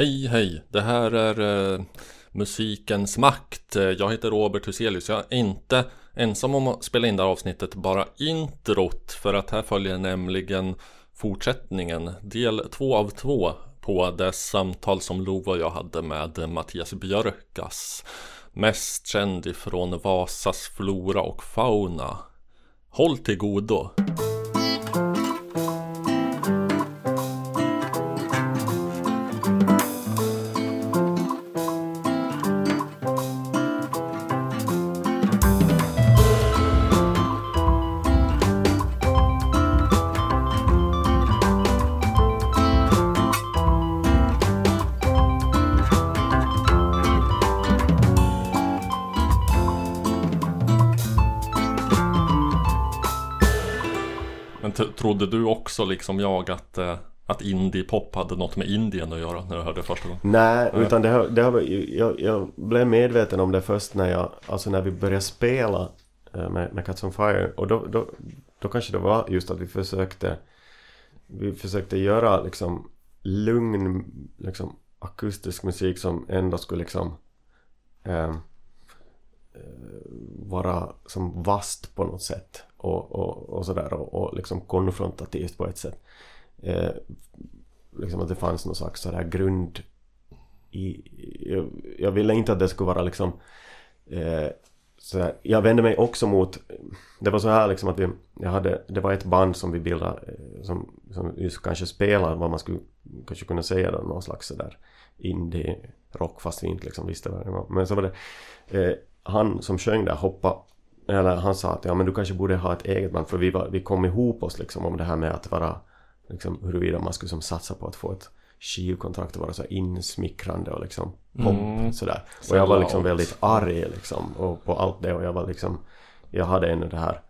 Hej hej! Det här är eh, Musikens makt. Eh, jag heter Robert Huselius. Jag är inte ensam om att spela in det här avsnittet, bara introt. För att här följer nämligen fortsättningen, del två av två på det samtal som Lova och jag hade med Mattias Björkas. Mest känd ifrån Vasas flora och fauna. Håll till godo! Också liksom jag att, eh, att indie-pop hade något med Indien att göra när du hörde det första gången? Nej, utan det har, det har, jag, jag blev medveten om det först när jag, alltså när vi började spela eh, med, med Cats on Fire. Och då, då, då kanske det var just att vi försökte, vi försökte göra liksom lugn, liksom akustisk musik som ändå skulle liksom eh, vara som vast på något sätt. Och, och, och sådär och, och liksom konfrontativt på ett sätt. Eh, liksom att det fanns någon slags sådär grund i, jag, jag ville inte att det skulle vara liksom eh, sådär, jag vände mig också mot det var så här liksom att vi, jag hade, det var ett band som vi bildade eh, som, som just kanske spelar vad man skulle kanske kunna säga då, någon slags sådär indie rock fast vi inte liksom visste vad det var men så var det eh, han som sjöng där hoppa eller han sa att ja men du kanske borde ha ett eget band för vi, var, vi kom ihop oss liksom om det här med att vara liksom huruvida man skulle som satsa på att få ett skivkontrakt och vara så insmickrande och liksom pop Mm. sådär. Så Och jag var liksom väldigt arg liksom och på allt det och jag var liksom jag hade ännu det här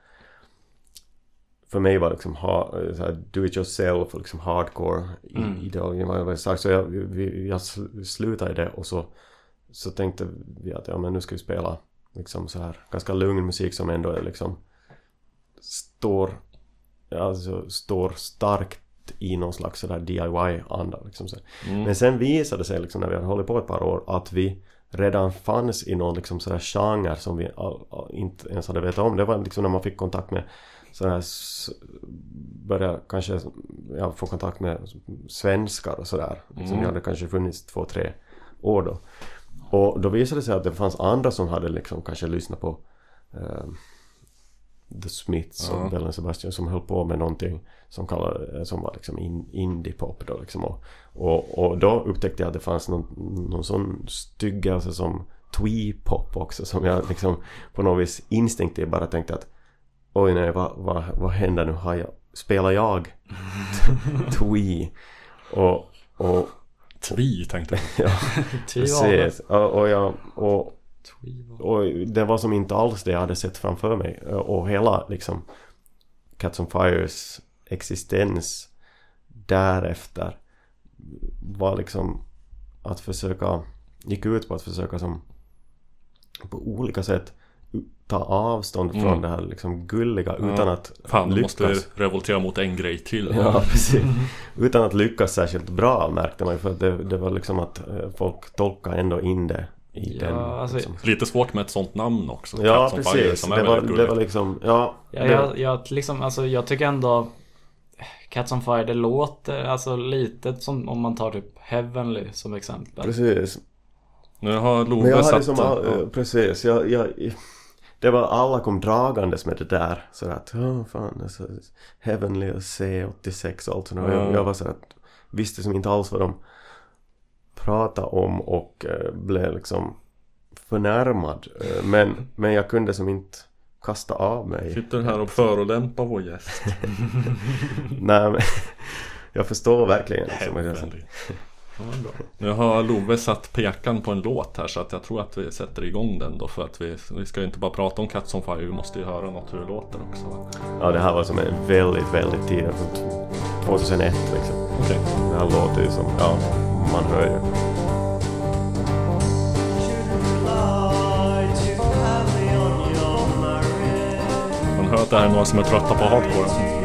för mig var liksom ha, här, do it yourself och liksom hardcore Mm. ideologin var väldigt stark. Så jag, jag sl- slutade i det och så, så tänkte vi att ja men nu ska vi spela liksom så här ganska lugn musik som ändå är liksom står, alltså står starkt i någon slags sådär DIY-anda liksom. Mm. Men sen visade det sig liksom när vi hade hållit på ett par år att vi redan fanns i någon liksom sådär genre som vi all, all, inte ens hade vetat om. Det var liksom när man fick kontakt med sådär s- börja kanske ja, få kontakt med svenskar och sådär. Liksom, Mm. Vi hade kanske funnits två, tre år då. Och då visade det sig att det fanns andra som hade liksom kanske lyssnat på eh, The Smiths och Ja. Bell and Sebastian som höll på med någonting som, kallade, som var liksom in, indie-pop då liksom. Och, och, och då upptäckte jag att det fanns någon, någon sån styggelse som twee-pop också som jag liksom på något vis instinktivt bara tänkte att oj nej vad, vad, vad händer nu? Har jag, spelar jag twee? Och, och Tvi tänkte jag. ja, precis. Och, jag, och, och det var som inte alls det jag hade sett framför mig. Och hela liksom Cats on Fires existens därefter var liksom att försöka, gick ut på att försöka som på olika sätt ta avstånd från Mm. det här liksom gulliga Ja. utan att Fan, lyckas. måste revoltera mot en grej till. Ja, precis. Utan att lyckas särskilt bra märkte man ju för att det, det var liksom att eh, folk tolkar ändå in det i Ja, den. alltså- liksom. Lite svårt med ett sånt namn också. Ja, Fire, precis. som är Det var, det var liksom, ja. Ja, det, jag, jag, liksom, alltså, jag tycker ändå Cats on Fire, det låter alltså lite som om man tar typ Heavenly som exempel. Precis. Nu har Love satt... som, ja. eh, precis. Jag, jag, det var alla kom dragandes med det där. Så att, ja fan, det är så Heavenly och C86 och allt sånt. Och jag, Ja. jag var så att, visste som inte alls vad de pratade om och eh, blev liksom förnärmad. Eh, men, men jag kunde som inte kasta av mig. Sitter här och förolämpar vår gäst. Nej men jag förstår verkligen. Liksom. Ja. Nu har Love satt pekan på en låt här så att jag tror att vi sätter igång den då för att vi, vi ska ju inte bara prata om Cats on Fire, vi måste ju höra något hur det låter också. ja det här var som en väldigt, väldigt tidig, alltså 2001 liksom. Okej. Det här låter ju som, ja, man hör ju. Man hör att det här är några som är trötta på hardcore.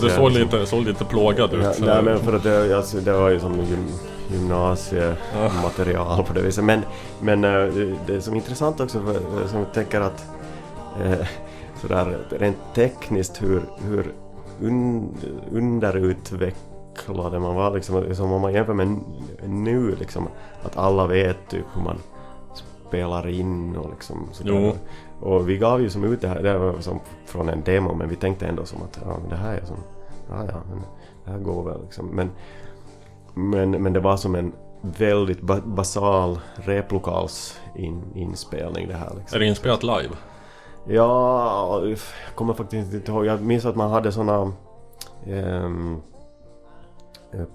Du såg liksom. lite, såg lite plågad ut. Ja, nej men för att det, alltså, det var ju som gym, gymnasiematerial på det viset. Men, men eh, det, är som intressant också, för, eh, som jag tänker att eh, sådär rent tekniskt hur, hur un, underutvecklade man var liksom, liksom om man jämför med nu liksom att alla vet typ hur man spelar in och liksom sådär. Jo. Och vi gav ju som ut det här, det var som från en demo men vi tänkte ändå som att ja, men det här är som, ja ja, men det här går väl liksom. Men, men, men det var som en väldigt ba basal replokals in, inspelning det här liksom. Är det inspelat live? Ja, jag kommer faktiskt inte ihåg. Jag minns att man hade såna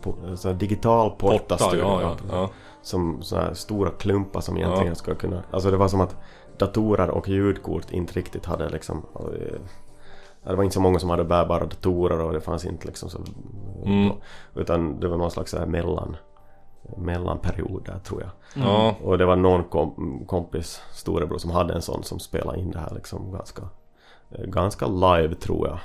po- såna digital Porta, portastudio. ja, ja, ja. Som såna här stora klumpar som egentligen ska kunna... Alltså det var som att datorer och ljudkort inte riktigt hade liksom... eh, Det var inte så många som hade bärbara datorer och det fanns inte liksom så... Mm. Utan det var någon slags så här mellan, mellanperiod där tror jag. Ja, Och det var någon kom, kompis storebror som hade en sån som spelade in det här liksom ganska, eh, ganska live tror jag.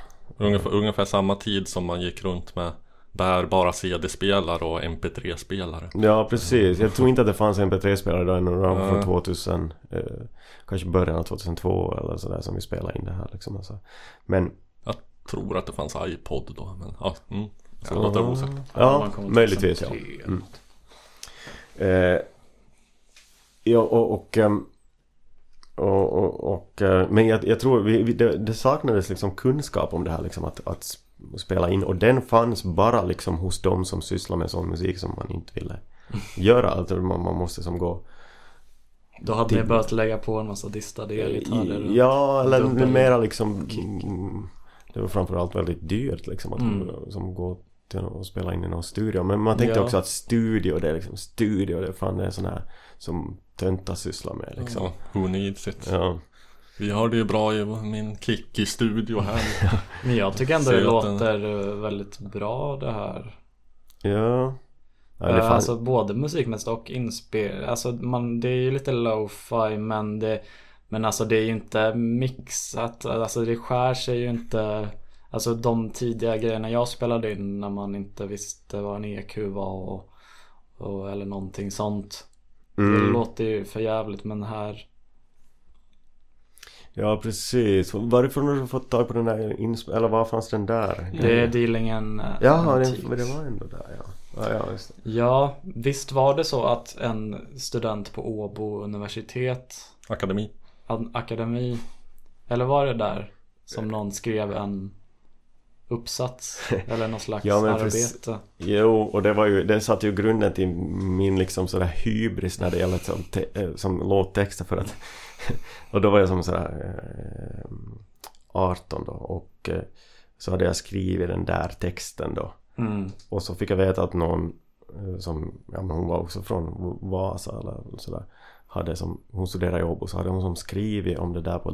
ungefär, ungefär samma tid som man gick runt med bärbara CD-spelare och MP3-spelare. Ja precis, jag tror inte att det fanns en MP3-spelare då ännu, från Ja. 2000, eh, kanske början av 2002 eller sådär som vi spelade in det här liksom. Alltså. Men Jag tror att det fanns iPod då, men ja. Mm. Så det låter osagt. Ja, möjligtvis ja. 2003. Mm. Eh, ja och, och, ehm, och, och, och eh, men jag, jag tror vi, vi, det, det saknades liksom kunskap om det här liksom att, att spela in och den fanns bara liksom hos de som sysslar med sån musik som man inte ville göra. Alltså man, man måste som gå Då hade ni börjat lägga på en massa distade elgitarrer och- Ja, eller mera liksom mm, Det var framförallt väldigt dyrt liksom att Mm. som gå till och spela in i någon studio. Men man tänkte Ja. också att studio, det är liksom studio, det är fan det är sån här som töntar sysslar med liksom. Ja, who needs it? Ja. Vi har det ju bra i min Kikki-studio här. Men jag tycker ändå det att den- låter eh, väldigt bra det här. Ja. ja det Eh, Alltså både musikmässigt och inspel. Alltså man, det är ju lite lo-fi men det Men alltså det är ju inte mixat. Alltså det skär sig ju inte. Alltså de tidiga grejerna jag spelade in när man inte visste vad en EQ var och, och eller någonting sånt. Det mm. låter ju för jävligt men här Ja precis. Varifrån har du fått tag på den där insp- Eller var fanns den där? Det är dealingen eh, Jaha, Antiques. det, var ändå där ja. Ja, ja just det. Ja, visst var det så att en student på Åbo universitet Akademi. an- akademi eller var det där som någon skrev en uppsats eller någon slags Ja, men arbete? precis. Jo, och det var ju, det satte ju grunden till min liksom sådär hybris när det gäller som, som låttexter för att Och då var jag som sådär eh, 18 då och eh, så hade jag skrivit den där texten då. Mm. och så fick jag veta att någon eh, som, ja men hon var också från Vasa eller sådär hade som, hon studerade i Åbo så hade hon som skrivit om det där på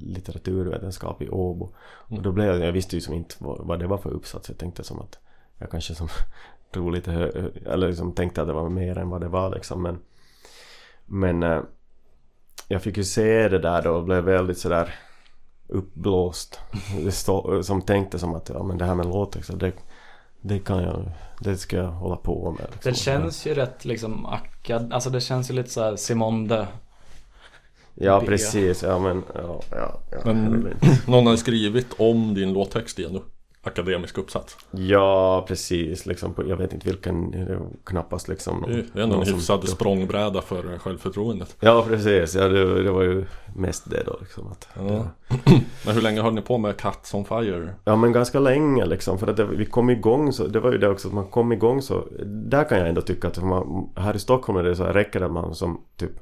litteraturvetenskap i Åbo. Och då blev jag, jag visste ju som inte vad, vad det var för uppsats. Jag tänkte som att jag kanske som tog lite hö, eller liksom tänkte att det var mer än vad det var liksom men men eh, jag fick ju se det där då och blev väldigt sådär uppblåst stå, som tänkte som att ja men det här med låttexter det, det kan jag det ska jag hålla på med liksom. Det känns ju rätt liksom akad, alltså det känns ju lite såhär Simonde Ja B. precis, ja men ja, ja, ja, Men-. Någon har skrivit om din låttext igen nu. Akademisk uppsats. ja precis liksom jag vet inte vilken det knappast liksom Det är ändå en någon som- hyfsad språngbräda för självförtroendet. Ja precis, ja det, det var ju mest det då liksom att Ja. Men hur länge höll ni på med Cats on Fire? Ja men ganska länge liksom för att det, vi kom igång så, det var ju det också att man kom igång så Där kan jag ändå tycka att man, här i Stockholm är det så här, räcker det att man som typ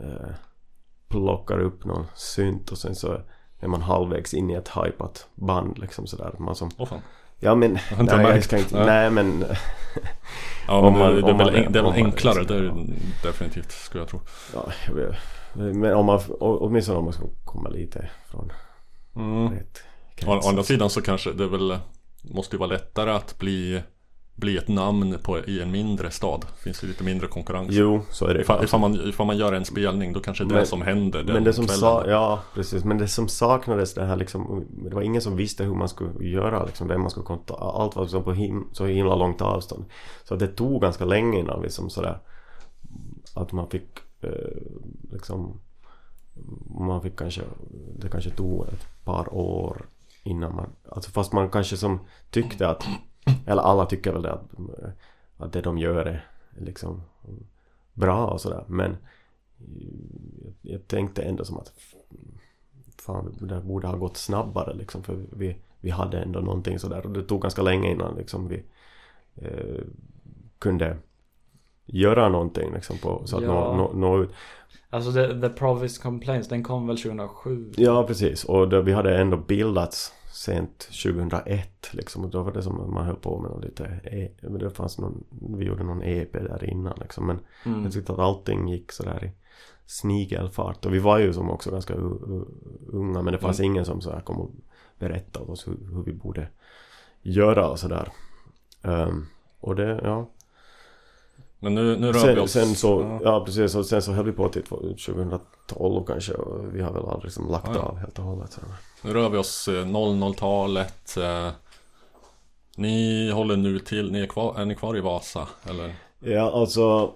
eh, Plockar upp någon synt och sen så är man halvvägs in i ett hypat band liksom sådär man som Åh fan. Ja men, inte nej, jag ska inte, Nej. nej men Ja men man- det, det, är väl, en, det är väl enklare, det är definitivt skulle jag tro. Ja, jag men om man, åtminstone om man ska komma lite från Mm. rätt Å, å krets. andra sidan så kanske det väl Måste ju vara lättare att bli bli ett namn på, i en mindre stad. Finns det lite mindre konkurrens. Jo, så är det. Ifall, ifall, man, ifall man gör en spelning då kanske det är det som händer den Men det som kvällen. sa, ja precis, men det som saknades det här liksom Det var ingen som visste hur man skulle göra liksom, vem man skulle kontakta Allt var liksom på him, så himla långt avstånd Så det tog ganska länge innan liksom sådär Att man fick eh, liksom Man fick kanske Det kanske tog ett par år Innan man Alltså fast man kanske som tyckte att Eller alla tycker väl det att Att det de gör är liksom Bra och sådär men jag, tänkte ändå som att fan, det borde ha gått snabbare liksom för vi, vi hade ändå någonting sådär och det tog ganska länge innan liksom vi eh, kunde göra någonting liksom på, så att Ja. nå, nå, nå ut. Alltså the, the Province Complaints, den kom väl 2007? Ja precis och det, vi hade ändå bildats sent 2001 liksom och då var det som man höll på med någon lite e, det fanns någon, vi gjorde någon EP där innan liksom men Mm. Jag tyckte att allting gick sådär i snigelfart. Och vi var ju som också ganska unga men det fanns ingen som så här kom och berättade åt oss hur, hur vi borde göra och sådär. Ehm, och det, ja. Men nu, nu rör vi Sen, oss. sen så, Ja. ja precis. Och sen så höll vi på till 2012 kanske. Och vi har väl aldrig liksom lagt Ja, ja. av helt och hållet. Nu rör vi oss eh, 00-talet. eh, Ni håller nu till, ni är, kvar, är ni kvar i Vasa? Eller? Ja alltså.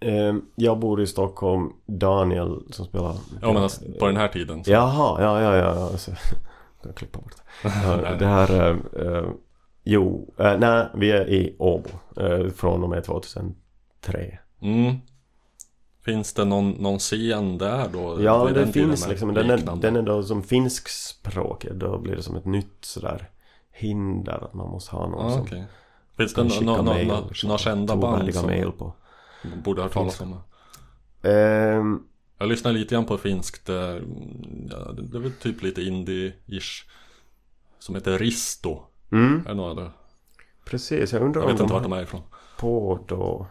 ehm, jag bor i Stockholm. Daniel som spelar. Ja men alltså, på den här tiden. så- Jaha, ja, ja, ja. Alltså, jag kan klippa bort det. Ja, det här... eh, eh, jo, eh, nej, vi är i Åbo. eh, från och med 2003. Mm. Finns det någon, någon scen där då? Ja, det finns liksom. Den är, den är då som finskspråkig. Då blir det som ett nytt sådär hinder. Att man måste ha någon Ja, som okej. Finns det några no, no, no, kända band som mail på. borde ha hört talas om? Ehm, Jag lyssnar lite grann på finskt. eh, Ja, det det är väl typ lite indie-ish. Som heter Risto. Mm, Är det några där? precis, jag undrar Jag om vet de inte vart de är ifrån. på då.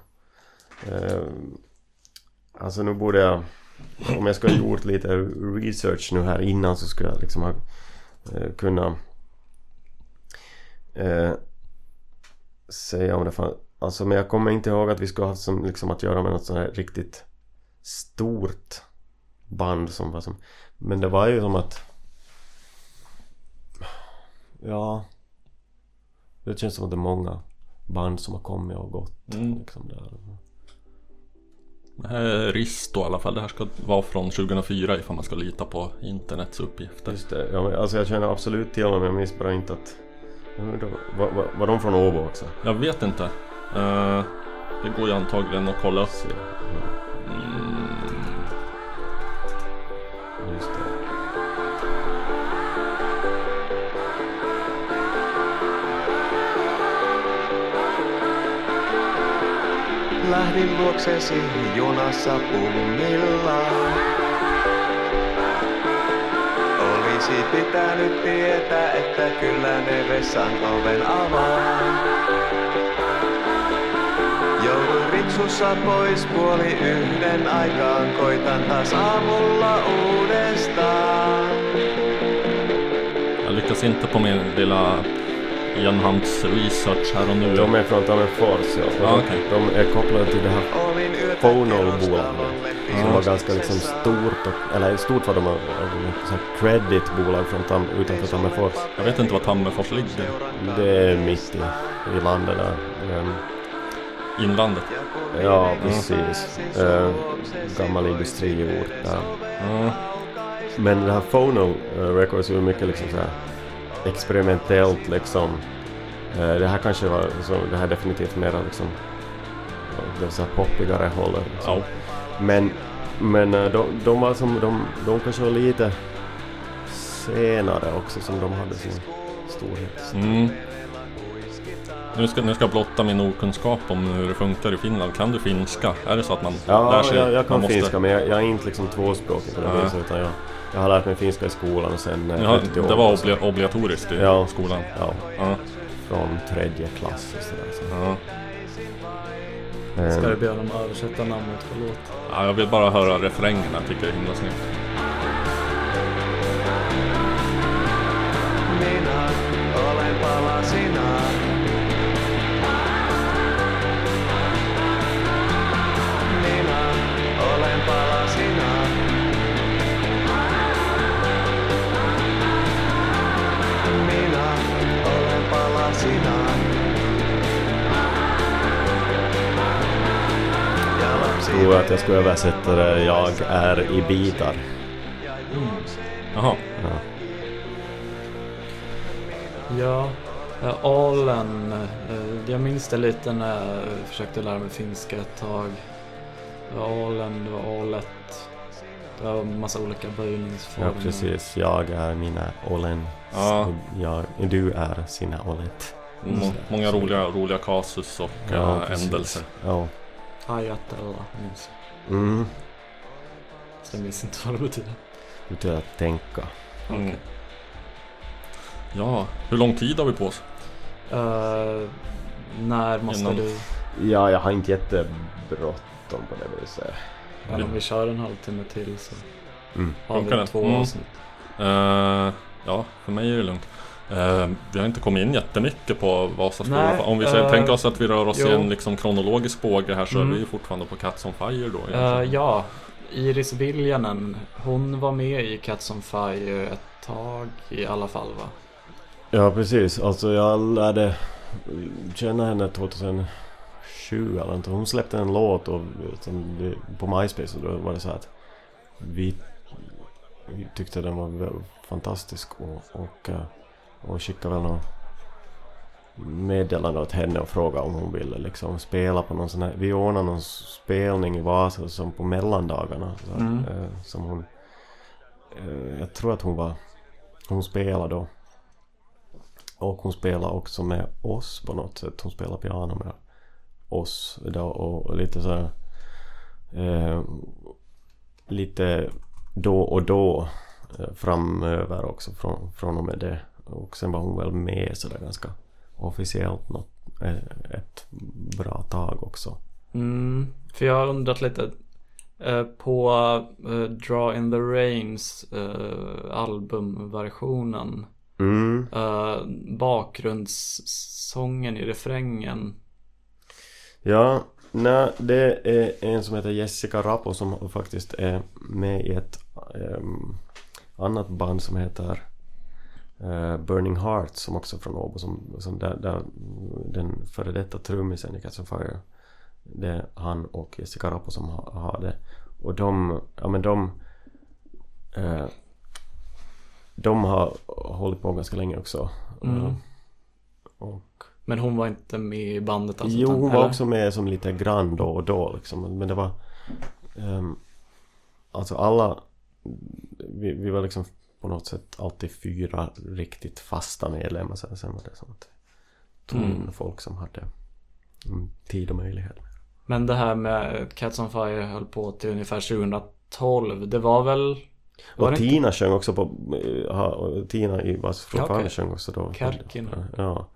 Ehm, alltså nu borde jag, om jag skulle ha gjort lite research nu här innan så skulle jag liksom ha eh, kunna eh, säga om det fanns, alltså men jag kommer inte ihåg att vi skulle ha haft som, liksom att göra med något sånt här riktigt stort band som var som, men det var ju som att ja det känns som att det är många band som har kommit och gått Mm. liksom där. Det här är Risto i alla fall. Det här ska vara från 2004 ifall man ska lita på internets uppgifter. Just det, ja, men, alltså jag känner absolut till dem men jag minns bara inte att var, var, var de från Åbo också? Jag vet inte. Eh, det går ju antagligen att kolla upp. Mm. Lähdin luoksesi junassa pummillaan. Olisi pitänyt tietää, että kyllä ne vessan oven avaa. Joudun riksussa pois puoli yhden aikaan, koitan taas aamulla uudestaan. Jag lyckas inte på min lilla enhands research här och nu. De är från Tammerfors ja. Och Ja, de, är kopplade till det här Phono-bolaget. som var ganska liksom stort och, eller stort var de var credit-bolag från Tam, utanför Tammerfors. Jag vet inte var Tammerfors ligger. Det är mitt i, i landet där. Ehm, Inlandet. Ja, precis. Eh, gammal industriort där. Ja. Men det här Phono eh, Records är mycket liksom så här experimentellt liksom. Eh, det här kanske var, så, det här är definitivt mera liksom ja, det så här poppigare hållet. Liksom. Ja. Men, men eh, de, de var som, de, de kanske var lite senare också som de hade sin storhet. Mm. Nu ska, nu ska jag blotta min okunskap om hur det funkar i Finland. Kan du finska? Är det så att man lär Ja, sig? jag, jag kan måste- finska men jag, jag är inte liksom tvåspråkig på det viset utan jag, jag har lärt mig finska i skolan och sen när Ja, det var obli- obligatoriskt i Ja. skolan. Ja, Ja. från tredje klass och sådär. Så. Ja. Eh, Ska du be dem översätta namnet på låt? Ja, jag vill bara höra refrängen. Jag tycker det är himla snyggt. Minä olen palasina. Tror att jag skulle översätta det Jag är i bitar. Jaha. Ja. Ja, Alen. eh, Jag minns det lite när jag försökte lära mig finska ett tag. Det var Alen, det var Alet. Det var en massa olika böjningsformer. ja, precis. Jag är mina olen. Ja. Jag, du är sina olet. Må- många roliga, roliga kasus och Ja, eh, precis. ändelser. Ja. Ajatella minns. Mm. Så jag minns inte vad det betyder. Utan att tänka. Mm. Ja, hur lång tid har vi på oss? Eh, när måste Innan- du? Ja, jag har inte jättebråttom på det viset. Men om vi kör en halvtimme till så Mm. har Funkar vi det? två Mm. avsnitt. Eh, ja, för mig är det lugnt. Eh, vi har inte kommit in jättemycket på Vasas Nej, stora Om vi eh, tänker oss att vi rör oss i jo. en liksom kronologisk båge här så Mm. är vi ju fortfarande på Cats on Fire då. Egentligen. ja, Iris Viljanen. Hon var med i Cats on Fire ett tag i alla fall va? Ja, precis. Alltså jag lärde känna henne 2007 eller inte. Hon släppte en låt och, som, på MySpace och då var det så att vi, vi tyckte den var väl fantastisk och, och, och skickade väl någon meddelande åt henne och frågade om hon ville liksom spela på någon sån här, vi ordnade någon spelning i Vasa som på mellandagarna. Så, Mm. eh, som hon, eh, jag tror att hon var, hon spelade då. Och hon spelar också med oss på något sätt. Hon spelar piano med oss och, och lite så här, eh, Lite då och då eh, framöver också från, från och med det. Och sen var hon väl med sådär ganska officiellt något, eh, ett bra tag också. Mm, för jag har undrat lite eh, på eh, Draw in the Rains eh, albumversionen. Mm. Bakgrundssången i refrängen. Ja, nej, det är en som heter Jessica Rappo som faktiskt är med i ett ehm, annat band som heter Burning Heart som också är från Åbo som, som där, där den före detta trummisen i Cats on Fire det är han och Jessica Rappo som har, har det och de, ja men de eh, de har hållit på ganska länge också Mm. Eh, och Men hon var inte med i bandet alltså? Jo, hon var eller? också med som lite grann då och då liksom. Men det var... ehm, alltså alla... Vi, vi var liksom på något sätt alltid fyra riktigt fasta medlemmar. Sen, sen var det att tog in Mm. folk som hade mm, tid och möjlighet. Men det här med Cats on Fire höll på till ungefär 2012. Det var väl... Var Och det inte- Tina sjöng också på... eh, ha- och Tina i Vas Ja, okej. sjöng också då. Kärkina. Ja.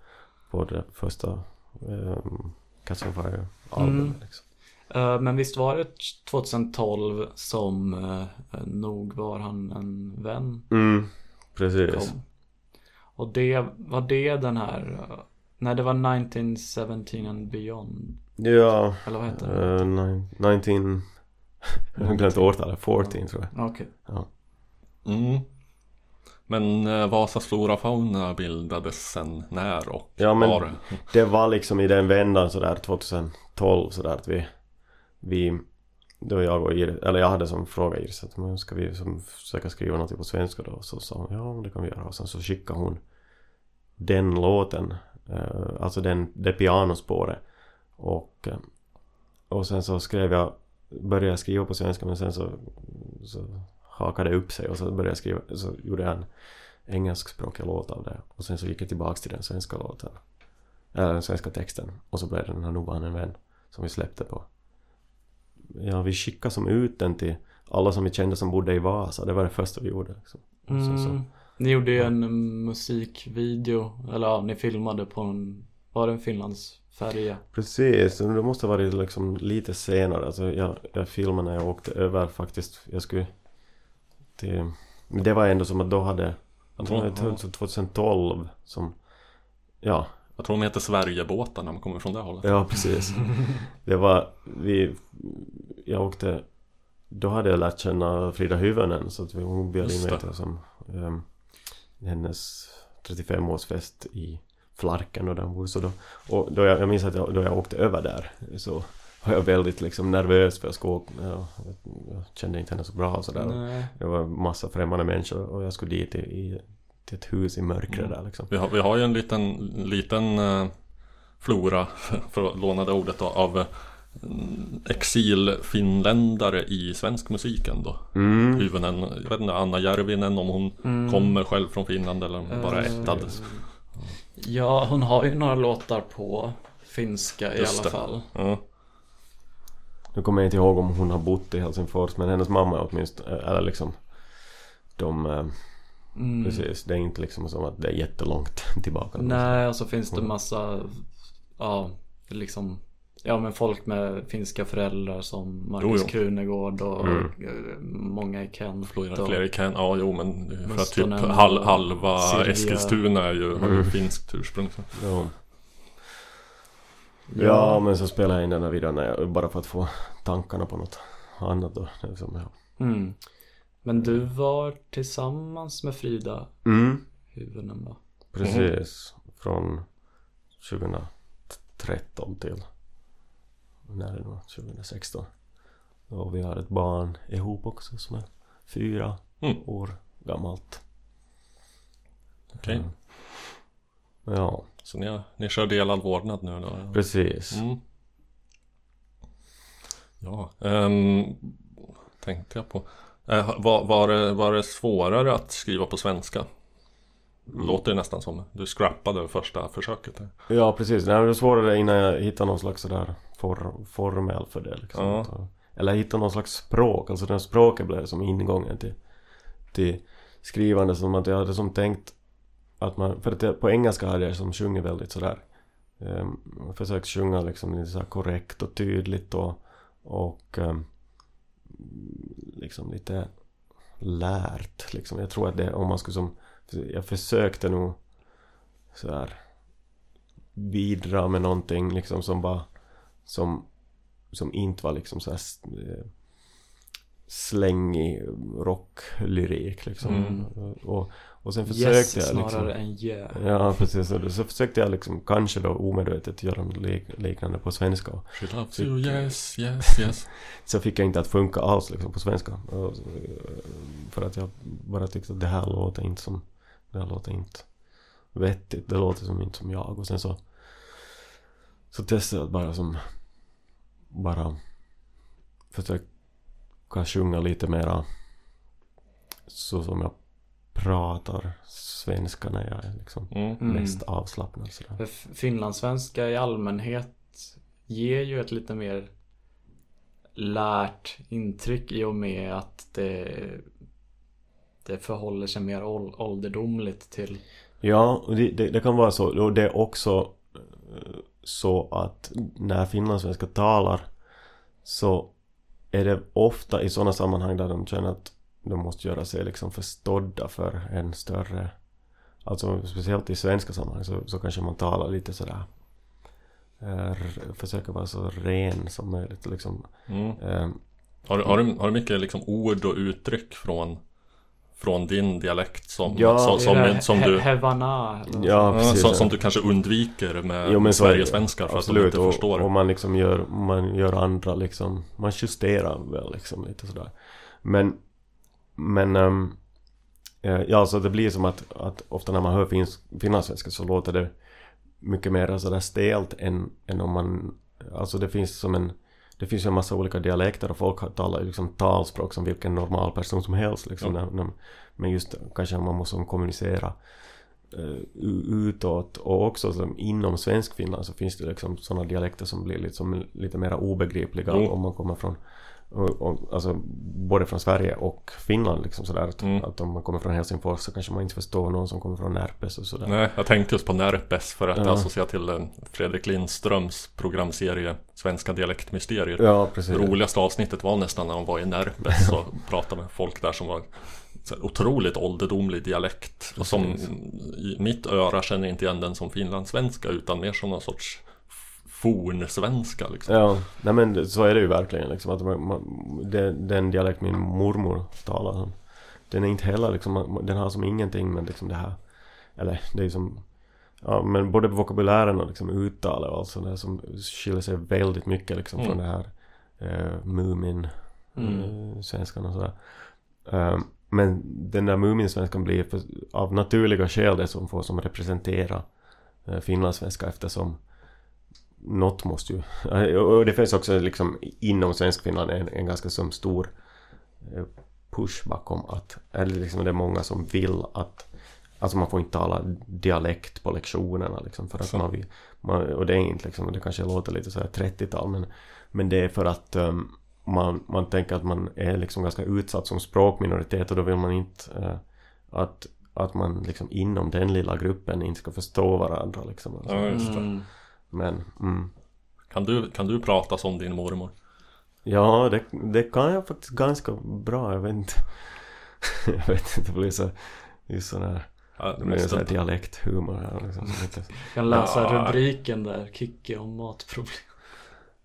På det första um, Cats on Fire albumet Mm. liksom. Eh, Men visst var det 2012 som eh, nog var han en vän Mm, precis. kom. Och det, var det den här, eh, nej det var 1917 and beyond, Ja, eller vad heter det? Uh, nine- 19... Jag har glömt årtalet. 14 tror jag. Okej. Mm. Men eh, Vasas flora fauna bildades sen när och Ja, men- var? Det var liksom i den vändan sådär 2012 sådär att vi... Vi... Då jag och Iris, eller jag hade som fråga Iris att men ska vi som försöka skriva något på svenska då? Så sa hon ja det kan vi göra. Och sen så skickade hon den låten. Eh, alltså den, det pianospåret. Och, eh, och sen så skrev jag, började jag skriva på svenska men sen så, så hakade det upp sig och så började jag skriva, så gjorde jag en engelskspråkig låt av det. Och sen så gick jag tillbaks till den svenska låten. Eller den svenska texten. Och så blev det den här Nog han en vän. Som vi släppte på. Ja, vi skickade som ut den till alla som vi kände som bodde i Vasa. Det var det första vi gjorde. Liksom. Så, så. Mm. Ni gjorde ju en musikvideo, eller ja, ni filmade på en, var det en Finlandsfärja? Precis, det måste ha varit liksom lite senare. Alltså jag, jag filmade när jag åkte över faktiskt. Jag skulle till... Men det var ändå som att då hade... Jag tror- Jag tror 2012 som... Ja, Jag tror de heter Sverigebåtar när man kommer från det hållet. ja precis. Det var... Vi... Jag åkte... Då hade jag lärt känna Frida Hyvönen så att vi, hon bjöd in mig till som... Um, hennes 35-årsfest i Flarken och där hon bor. Så då, och då jag, jag minns att jag, då jag åkte över där så var jag väldigt liksom nervös för jag skulle åka, ja, jag kände inte henne så bra och sådär. Det var massa främmande människor och jag skulle dit i, i till ett hus i mörkret Mm. där liksom. Vi har, vi har ju en liten, liten eh, flora, för att låna det ordet, då, av eh, exilfinländare i svensk musik ändå. Mm. Hyvönen, jag vet inte, Anna Järvinen om hon Mm. kommer själv från Finland eller om hon bara är Eh, ättad. Ja, hon har ju några låtar på finska i Just alla det. fall. Ja. Nu kommer jag inte ihåg om hon har bott i Helsingfors men hennes mamma är åtminstone, eller liksom de, Mm. precis, det är inte liksom som att det är jättelångt tillbaka. Nej, och så finns det massa, ja, liksom Ja men folk med finska föräldrar som Jo, jo. Krunegård och Mm. många i Kent Flera, och, fler i Ken, ja jo men för att typ hal, halva Silja. Eskilstuna är ju, har ju finskt ursprung. Så. Ja. ja men så spelade jag in den här videon bara för att få tankarna på något annat då. Det är som, ja. mm. Men du var tillsammans med Frida mm. Hyvönen va? Precis. Från 2013 till när är det nu? 2016. Och vi har ett barn ihop också som är fyra Mm. år gammalt. Okej, Mm. Ja, så ni, har, ni kör delad vårdnad nu då? precis. Mm. Ja, ehm, tänkte jag på. Eh, var, var, det, var det svårare att skriva på svenska? Låter det nästan som. Du scrappade första försöket. Ja, precis. Nej, det var svårare innan jag hittade någon slags sådär for, formel för det liksom. Ja. Eller hitta någon slags språk. Alltså den språket blev som ingången till, till skrivande. Som att jag hade som tänkt att man, för att på engelska hade jag som sjungit väldigt sådär. Um, försökt sjunga liksom lite så korrekt och tydligt och, och ehm, liksom lite lärt liksom. Jag tror att det, om man skulle som, jag försökte nog så här bidra med någonting liksom som bara som, som inte var liksom så här eh, slängig rocklyrik liksom. Mm. Och, och sen försökte Yes jag snarare liksom än yeah. Ja precis, och så försökte jag liksom kanske då omedvetet göra något lik- liknande på svenska. She loves you, yes, yes, yes. Så fick jag inte att funka alls liksom på svenska. Eh, För att jag bara tyckte att det här låter inte som Det här låter inte vettigt, det låter som inte som jag. Och sen så Så testade jag bara som Bara Försöka sjunga lite mera Så som jag pratar svenska när jag är liksom Mm. Mm. mest avslappnad sådär. Finlandssvenska i allmänhet ger ju ett lite mer lärt intryck i och med att det, det förhåller sig mer ål- ålderdomligt till Ja, det, det, det kan vara så. Och det är också eh, så att när finlandssvenskar talar så är det ofta i sådana sammanhang där de känner att de måste göra sig liksom förstådda för en större Alltså speciellt i svenska sammanhang så, så kanske man talar lite sådär eh, r- Försöker vara så ren som möjligt liksom Mm. eh, Har, du- har, du, har du mycket liksom ord och uttryck från, från din dialekt som, Ja, som, som, Är det som, he- du Hevana Ja, precis. som, som du kanske undviker med Jo, är. Sverigesvenskar för att de Absolut, inte och, förstår. och man liksom gör, man gör andra liksom, man justerar väl liksom lite sådär. Men, men, eh, ja så det blir som att, att ofta när man hör finsk, finlandssvenska så låter det mycket mer sådär stelt än, än om man, alltså det finns som en, det finns ju en massa olika dialekter och folk talar liksom talspråk som vilken normal person som helst liksom. Ja. När, när, men just kanske man måste kommunicera eh, u- utåt och också som inom svensk Finland så finns det liksom sådana dialekter som blir liksom lite mer obegripliga Jo. om man kommer från och, och, alltså både från Sverige och Finland liksom sådär att, Mm. att om man kommer från Helsingfors så kanske man inte förstår någon som kommer från Närpes och sådär. Nej, jag tänkte just på Närpes för att Ja. associera till Fredrik Lindströms programserie Svenska dialektmysterier. Ja precis. Det roligaste avsnittet var nästan när de var i Närpes och pratade med folk där som var otroligt ålderdomlig dialekt. Och som i mitt öra känner inte igen den som finlandssvenska utan mer som någon sorts fornsvenska liksom. Ja, nej men så är det ju verkligen liksom att man, man, den, den dialekt min mormor talar den är inte heller liksom, den har som ingenting med liksom det här eller det är som Ja men både vokabulären och liksom uttalet och allt sånt där som skiljer sig väldigt mycket liksom från Mm. det här eh, Mumin Mm. eh, svenskan och sådär. Eh, men den där Mumin-svenskan blir för, av naturliga skäl det som får som representera eh, finlandssvenska eftersom något måste ju... eh, Och det finns också liksom inom Svenskfinland en, en ganska som stor eh, push bakom att, eller liksom det är många som vill att Alltså man får inte tala dialekt på lektionerna liksom för att Så. man vill man, Och det är inte liksom, det kanske låter lite så här 30-tal men Men det är för att ehm, man, man tänker att man är liksom ganska utsatt som språkminoritet och då vill man inte eh, att, att man liksom inom den lilla gruppen inte ska förstå varandra liksom. Alltså. Ja, just det. Mm. Men mm. Kan du, kan du prata som din mormor? Ja, det, det kan jag faktiskt ganska bra. Jag vet inte. jag vet inte, det blir så... Just sån här... Ja, Det blir sån här dialekthumor här liksom. Kan läsa Ja. rubriken där, Kicki om matproblem.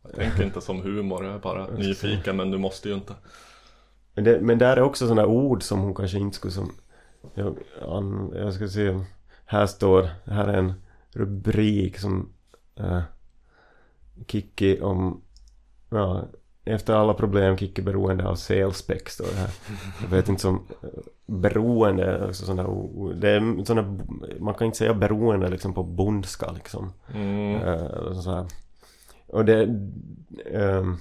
Jag tänker inte som humor, jag är bara nyfiken men du måste ju inte. Men, det, men där är också sådana ord som hon kanske inte skulle som... Jag, an, jag ska se. Här står, här är en rubrik som... Uh, Kikki om... Ja, efter alla problem Kikki beroende av selspex står det här. Jag vet inte som... eh, Beroende också sådana. Det är sådana... Man kan inte säga beroende liksom på bondska liksom. Mm. Här. Och det... ehm,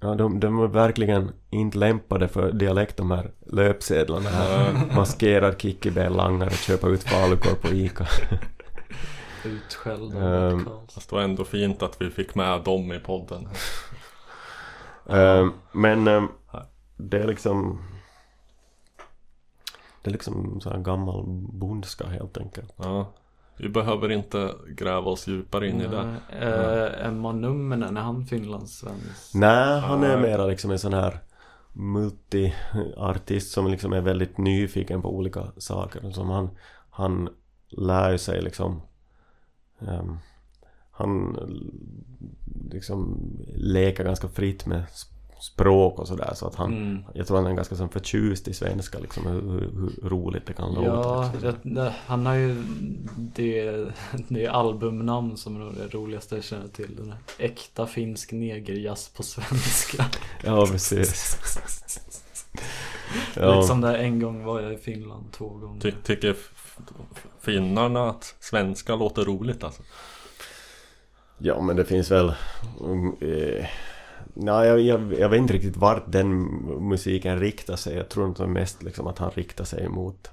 ja, de, de är verkligen inte lämpade för dialekt de här löpsedlarna här. Maskerad Kickibell-langare köpa ut falukorv på Ica. Utskälld Ehm, av Bert Karlsson. Fast det var ändå fint att vi fick med dem i podden. Ehm, men ehm, det är liksom... Det är liksom så här gammal bondska helt enkelt. Ja. Vi behöver inte gräva oss djupare in i det. Nej, eh, Emma Numminen, är han finlandssvensk? Nej, han är Nej. mera liksom en sån här multiartist som liksom är väldigt nyfiken på olika saker. Som han, han lär sig liksom ehm, Han liksom leker ganska fritt med sp- språk och sådär så att han Mm. Jag tror han är ganska som förtjust i svenska liksom hur, hur, hur roligt det kan låta Ja, liksom. det, han har ju det, det albumnamn som är det roligaste jag känner till. Den äkta finsk negerjazz på svenska. Ja precis Ja. Liksom där en gång var jag i Finland två gånger. Ty tycker finnarna att svenska låter roligt alltså? Ja men det finns väl um, eh, Nej jag, jag, jag vet inte riktigt vart den musiken riktar sig Jag tror inte mest liksom att han riktar sig mot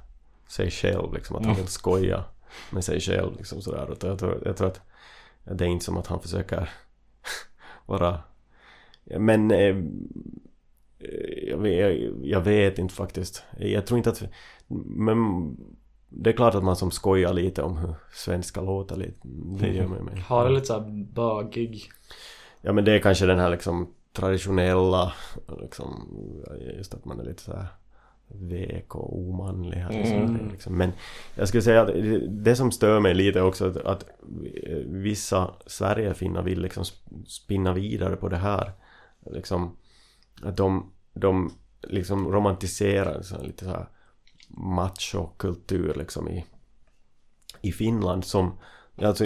sig själv liksom Att han Mm. vill skoja med sig själv liksom sådär jag, tror, jag tror att Det är inte som att han försöker vara Men eh, jag, vet, jag vet inte faktiskt Jag tror inte att Men det är klart att man som skojar lite om hur svenska låter lite Det gör man med Har det lite såhär bögig. Ja men det är kanske den här liksom traditionella liksom just att man är lite så här vek och omanlig här i Mm. Liksom. Men jag skulle säga att det, som stör mig lite också att, att vissa Sverigefinnar vill liksom sp- spinna vidare på det här liksom att de, de liksom romantiserar så här, lite så här machokultur liksom i i Finland som alltså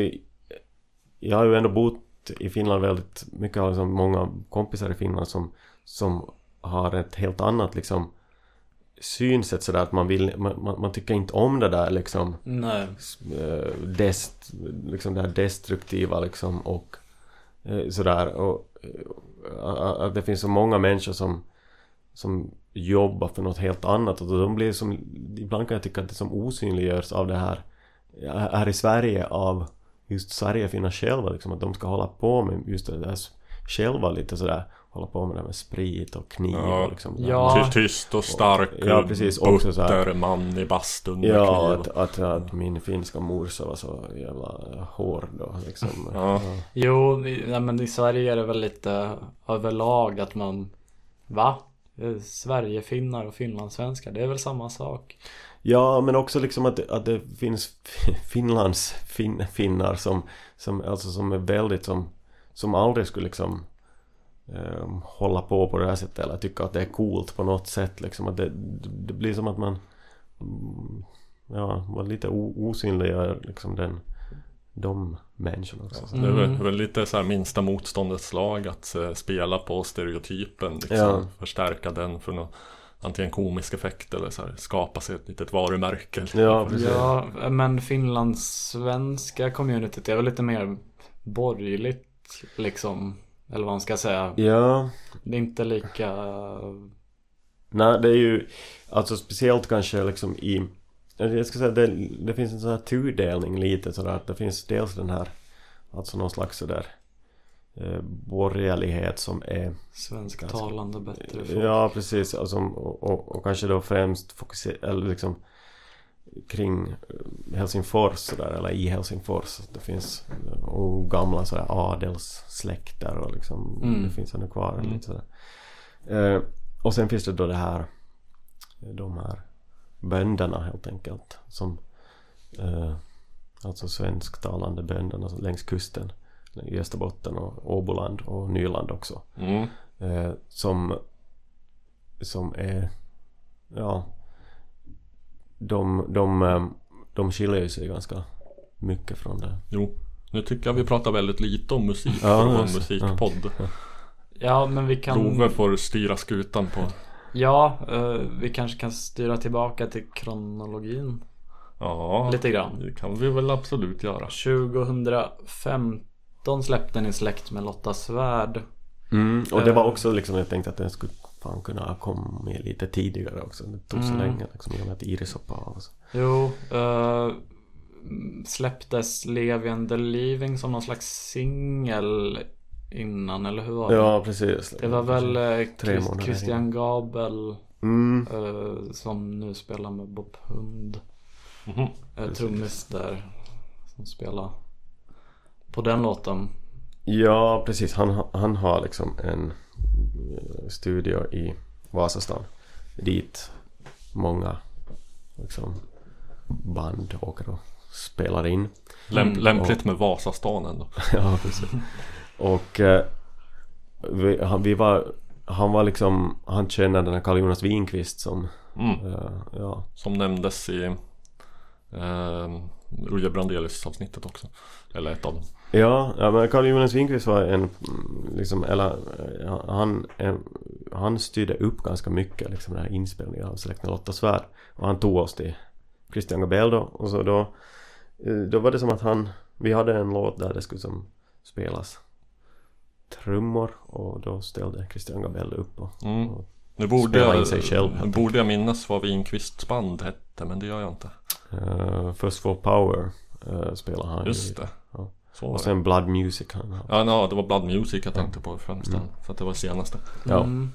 jag har ju ändå bott i Finland väldigt mycket har liksom många kompisar i Finland som, som har ett helt annat liksom synsätt sådär att man vill, man, man, tycker inte om det där liksom Nej. eh, dest, liksom det här destruktiva liksom och eh, sådär och eh, att det finns så många människor som som jobbar för något helt annat och de blir som ibland kan jag tycka att det som osynliggörs av det här här i Sverige av just Sverigefinnar själva liksom att de ska hålla på med just det där själva lite sådär hålla på med det här med sprit och kniv Ja. och liksom Ja. Ty tyst och stark Ja, precis. Också så här- man i bastun Ja, att, att, att min finska morsa var så jävla hård då liksom. Ja. Jo, i- nej, men i Sverige är det väl lite överlag att man Va? Eh, Sverigefinnar och finlandssvenskar, det är väl samma sak? Ja, men också liksom att, att det finns Finlands fin, finnar som, som, alltså som är väldigt som, som aldrig skulle liksom eh, hålla på på det här sättet eller tycka att det är coolt på något sätt liksom att det, det blir som att man mm, ja, man lite osynliggör liksom den, de människorna också. Det är väl, väl lite så här minsta motståndets lag att eh, spela på stereotypen liksom, Ja. Förstärka den för någon Antingen komisk effekt eller så här, skapa sig ett litet varumärke Ja. Ja, men Finlands svenska communityt är väl lite mer borgerligt liksom. Eller vad man ska säga. Ja, Det är inte lika... nej det är ju alltså speciellt kanske liksom i jag ska säga det, det finns en sån här tudelning lite sådär att det finns dels den här alltså någon slags sådär eh, borgerlighet som är Svensktalande bättre folk. Ja precis alltså, och, och, och kanske då främst fokusera eller liksom kring eh, Helsingfors sådär eller i Helsingfors det finns eh, och gamla sådär adelssläkter och liksom Mm. det finns ännu kvar Mm. lite sådär eh, och sen finns det då det här de här bönderna helt enkelt som eh, alltså svensktalande bönderna längs kusten i Österbotten och Åboland och Nyland också. Mm. eh, som som är ja de, de, eh, de skiljer ju sig ganska mycket från det. Jo. Nu tycker jag vi pratar väldigt lite om musik Ja, för att vara en musikpodd. Ja, men vi kan... Love får styra skutan på Ja, eh, vi kanske kan styra tillbaka till kronologin Ja lite grann. Det kan vi väl absolut göra 2015 släppte ni Släkt med Lotta Svärd. mm, Och det var Eh. också liksom jag tänkte att den skulle fan kunna ha kommit lite tidigare också Det tog så Mm. länge liksom med att Iris hoppade av och så. Jo, eh, släpptes Lev and the Leaving som någon slags singel innan, eller hur var det? Ja precis Det var väl eh, Christ, Christian Gabel mm, eh, som nu spelar med Bob Hund. Mhm. Eh, trummis där som spelar på den låten. Ja precis han, han har liksom en studio i Vasastan Dit många liksom band åker och spelar in Lämp, Mm. Lämpligt med Vasastan ändå Ja, precis. Och eh, vi, han, vi var, han var liksom, han känner den här Carl Jonas Winqvist som, mm. eh, ja, Som nämndes i eh, Uje Brandelius avsnittet också. Eller ett av dem. Ja, ja men Carl Jonas Winqvist var en, liksom, eller eh, han, en, han styrde upp ganska mycket liksom den här inspelningen av Släkt med Lotta Svärd. Och han tog oss till Christian Gabel då, och så då, eh, då var det som att han, vi hade en låt där det skulle som spelas trummor och då ställde Christian Gabel upp och, mm. och Nu borde Spela in jag, sig själv, helt borde jag minnas vad Winqvists band hette men det gör jag inte Uh, First for Power uh, spelar han Just ju. det Ja. Så var Och det sen Blood Music han har. Ja, no, det var Blood Music jag tänkte på främst den, För att det var senaste Ja. Mm.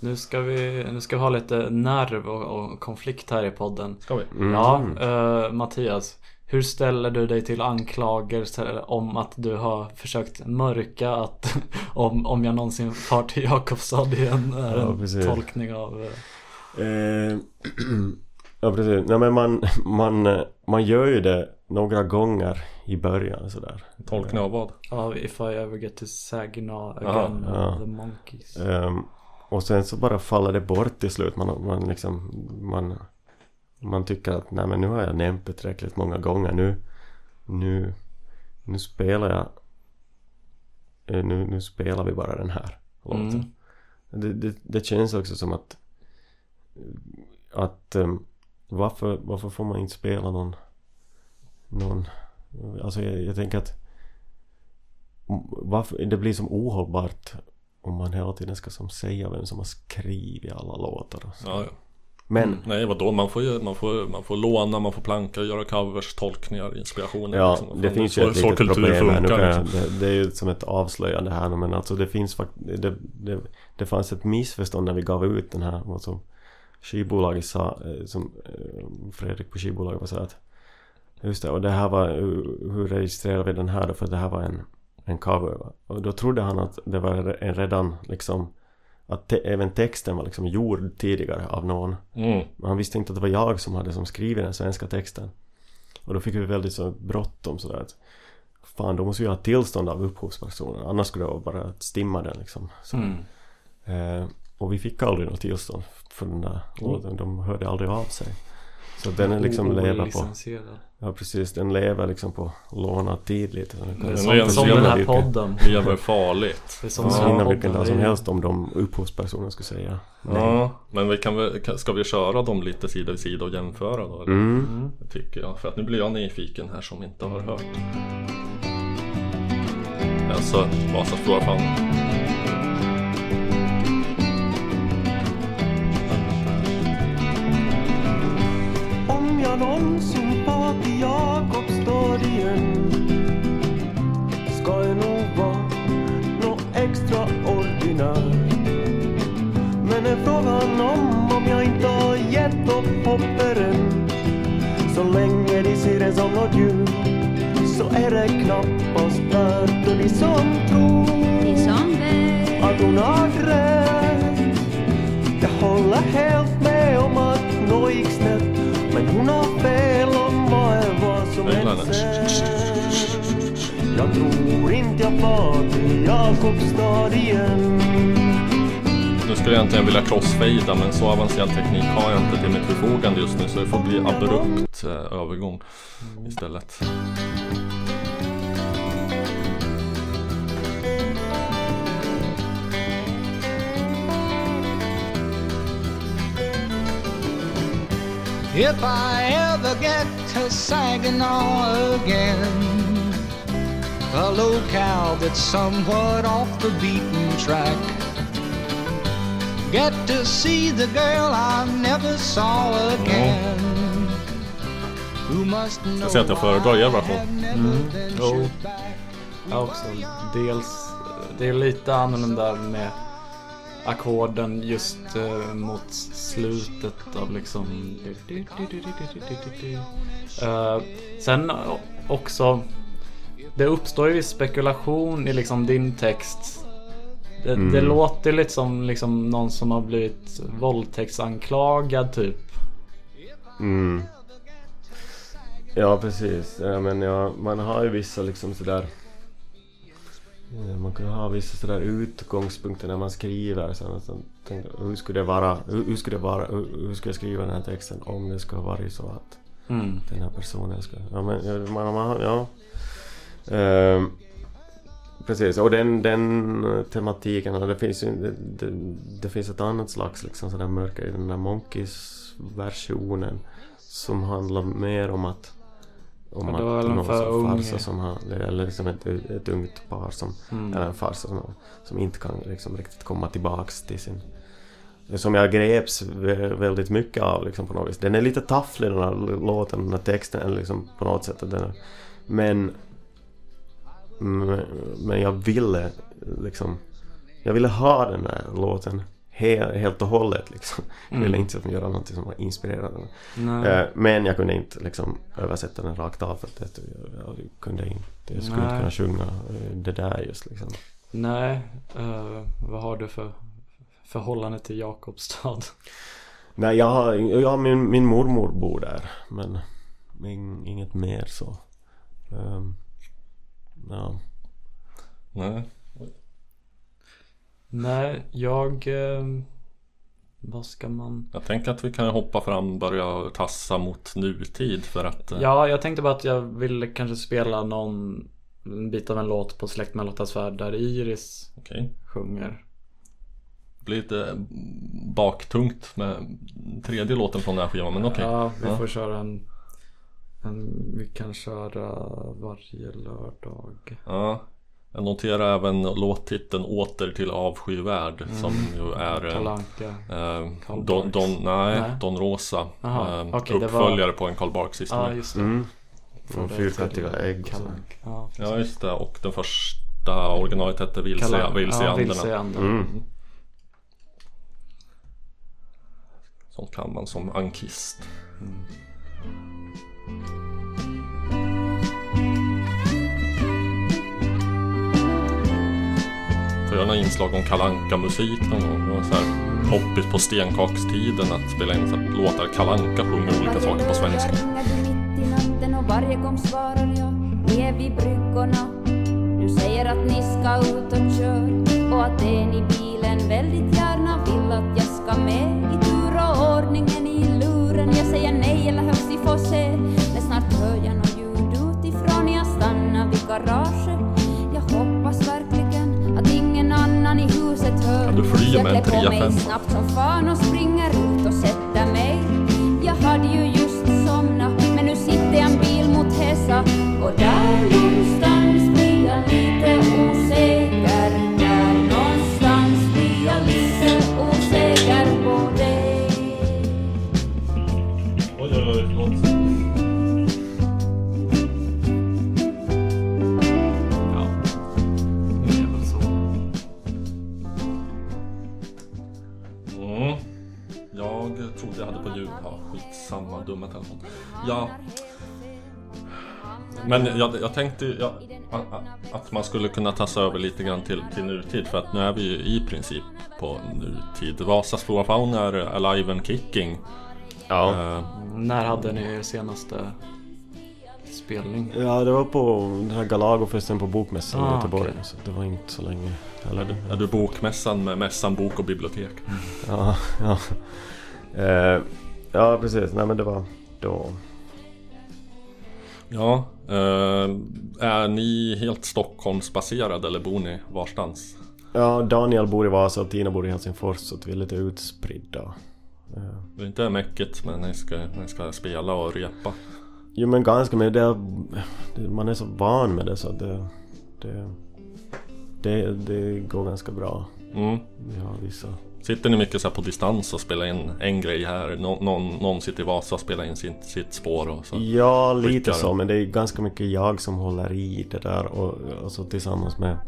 Nu, ska vi, nu ska vi ha lite nerv och, och konflikt här i podden. Ska vi? Mm. Ja, eh, Mattias. Hur ställer du dig till anklagelser om att du har försökt mörka att om, om jag någonsin far till Jakobstad igen är Ja, en precis. tolkning av... eh, Eh, ja precis. Nej men man, man, man gör ju det några gånger i början sådär. Tolkning av vad? Av If I ever get to Saginaw Aha, again ja. of the Monkeys. Ehm, och sen så bara faller det bort till slut. Man, man liksom, man, man tycker att nej men nu har jag nämnt det tillräckligt många gånger. Nu, nu, nu spelar jag, eh, nu, nu spelar vi bara den här låten. Mm. Det, det, det känns också som att att um, varför, varför får man inte spela någon någon alltså jag, jag tänker att varför, det blir som ohållbart om man hela tiden ska som säga vem som har skrivit alla låtar och så. Ja, ja. Men Nej vadå, man får, ju, man, får, man får låna, man får planka, göra covers, tolkningar, inspirationer Ja, liksom. det finns ju ett litet problem här. Nu funkar kan jag, liksom. det, det är ju som ett avslöjande här men alltså det finns faktiskt det, det, det fanns ett missförstånd när vi gav ut den här vad som skivbolaget sa eh, som eh, Fredrik på skivbolaget var så att just det och det här var hur, hur registrerar vi den här då för det här var en en cover va? och då trodde han att det var en redan liksom att te, även texten var liksom gjord tidigare av någon Mm. men han visste inte att det var jag som hade som skrivit den svenska texten. Och då fick vi väldigt så bråttom sådär att Fan då måste vi ha tillstånd av upphovspersonen annars skulle det vara bara att stimma den liksom. Mm. eh, och vi fick aldrig något tillstånd för den där låten. De hörde aldrig av sig. Så den är liksom lever på. Ja precis, den lever liksom på lånad tid lite den Det är Den som, lever- som den här vilken- podden. Lever farligt. Det är som Ja, den här innan vilken dag som helst om de upphovspersonerna skulle säga nej. Ja, men vi kan väl, ska vi köra dem lite sida vid sida och jämföra då? eller? Mm. Det tycker jag. För att nu blir jag nyfiken här som inte har hört. Alltså, Vasas Flora frågan om om jag inte har gett upp hoppet än så länge de ser det som något djur så är det knappast värt och de som tror De som vet att hon har rätt. Jag håller helt med om att något gick snett. Men hon har fel om vad är vad som är. Jag tror inte jag far till Jakobstad igen. Nu skulle jag egentligen vilja crossfada men så avancerad teknik har jag inte till mitt förfogande just nu så det får bli abrupt eh, övergång istället. If I ever get to Saginaw again, a locale that's somewhat off the beaten track. Get to see the girl I never saw again. Who must know Jag säger att jag föredrar er version. Jo. back. Jag också. Dels, det är lite annorlunda med ackorden just eh, mot slutet av liksom... Eh, sen också, det uppstår ju viss spekulation i liksom din text. Det, det låter lite som liksom någon som har blivit våldtäktsanklagad typ. Mm. Ja precis, ja, men ja, man har ju vissa liksom sådär eh, Man kan ha vissa sådär utgångspunkter när man skriver så man tänker, hur skulle det vara, hur, hur skulle det vara, hur, hur skulle jag skriva den här texten om det skulle ha varit så att Mm. den här personen ska, ja men ja, man, man, ja Ehm, Precis, och den, den eh, tematiken, och det finns det, det, det finns ett annat slags liksom sådär mörker i den där Monkeys-versionen som handlar mer om att om Ja, en någon som farsa som har, eller liksom ett, ett ungt par som, Mm. eller en farsa som, som inte kan liksom riktigt komma tillbaks till sin som jag greps vä- väldigt mycket av liksom på något vis. Den är lite tafflig den här låten, den här texten liksom på något sätt. att Den är, men men jag ville liksom Jag ville ha den där låten he, helt och hållet liksom. Jag ville Mm. inte göra någonting som var inspirerande. Nej. Eh, Men jag kunde inte liksom översätta den rakt av för att jag, kunde inte. Jag skulle inte Nej. kunna sjunga eh, det där just liksom. Nej, eh, vad har du för förhållande till Jakobstad? Nej, jag har, har min, min mormor bor där. Men in, inget mer så. Ehm, ja. Nej. Nej, jag... Eh, vad ska man... Jag tänker att vi kan hoppa fram och börja tassa mot nutid för att eh, Ja, jag tänkte bara att jag ville kanske spela någon en bit av en låt på Släkt med Lottas värld där Iris okej. sjunger. Det blir lite baktungt med tredje låten från den här skivan men okej. Ja, vi Ja. får köra en, en... Vi kan köra varje lördag. Ja. Jag noterar även låttiteln Åter till avskyvärd som ju är eh, Kalanka. eh, Don. Don, nej, Nej. Don Rosa. Aha, eh, okej, det var- uppföljare på en Karl Barks Ja, historia. just det. Mm. Det fyrkantiga ägg. Ja, Ja just det och den första originalet hette Vilse, ja, i anderna. Mm. Sånt kan man som ankist. Får Göra några inslag om kalanka musik någon gång. Det var så här poppis på stenkakstiden att spela in så här, låtar kalanka sjunger olika saker på svenska. Varje gång svarar jag, ni är vid bryggorna Du säger att ni ska ut och kör och att en i bilen. Väldigt gärna vill att jag ska med i tur och ordningen i luren. Jag säger nej eller högst vi får se Men snart hör jag något ljud utifrån, jag stannar vid garaget. Med en klär på mig 3-5? snabbt som fan och springer ut och sätter mig. Jag hade ju just somnat, men nu sitter jag en bil mot Hesa och där dumma telefon. Ja. Men jag, jag tänkte ja, a- att man skulle kunna ta sig över lite grann till, till nutid för att nu är vi ju i princip på nutid. Vasas Flora Fauna är alive and kicking. Ja. Eh, När hade ni er senaste spelning? Ja, det var på den här Galagofesten på Bokmässan i Ah, Göteborg. okej. Så det var inte så länge. Eller det, är du bokmässan med mässan bok och bibliotek? Ja, ja. Eh, ja, precis. Nej men det var då. Ja, eh, är ni helt Stockholmsbaserade eller bor ni varstans? Ja, Daniel bor i Vasa och Tina bor i Helsingfors så vi är lite utspridda. Eh, Det är inte mäckigt men ni ska, ni ska spela och repa. jo men ganska, men det, det, man är så van med det så det, det, det, det går ganska bra. Mm. Vi har vissa. Sitter ni mycket så här på distans och spelar in en grej här? Nå, någon, någon sitter i Vasa och spelar in sitt, sitt spår och så? Ja, lite skickar så, men det är ganska mycket jag som håller i det där och alltså, tillsammans med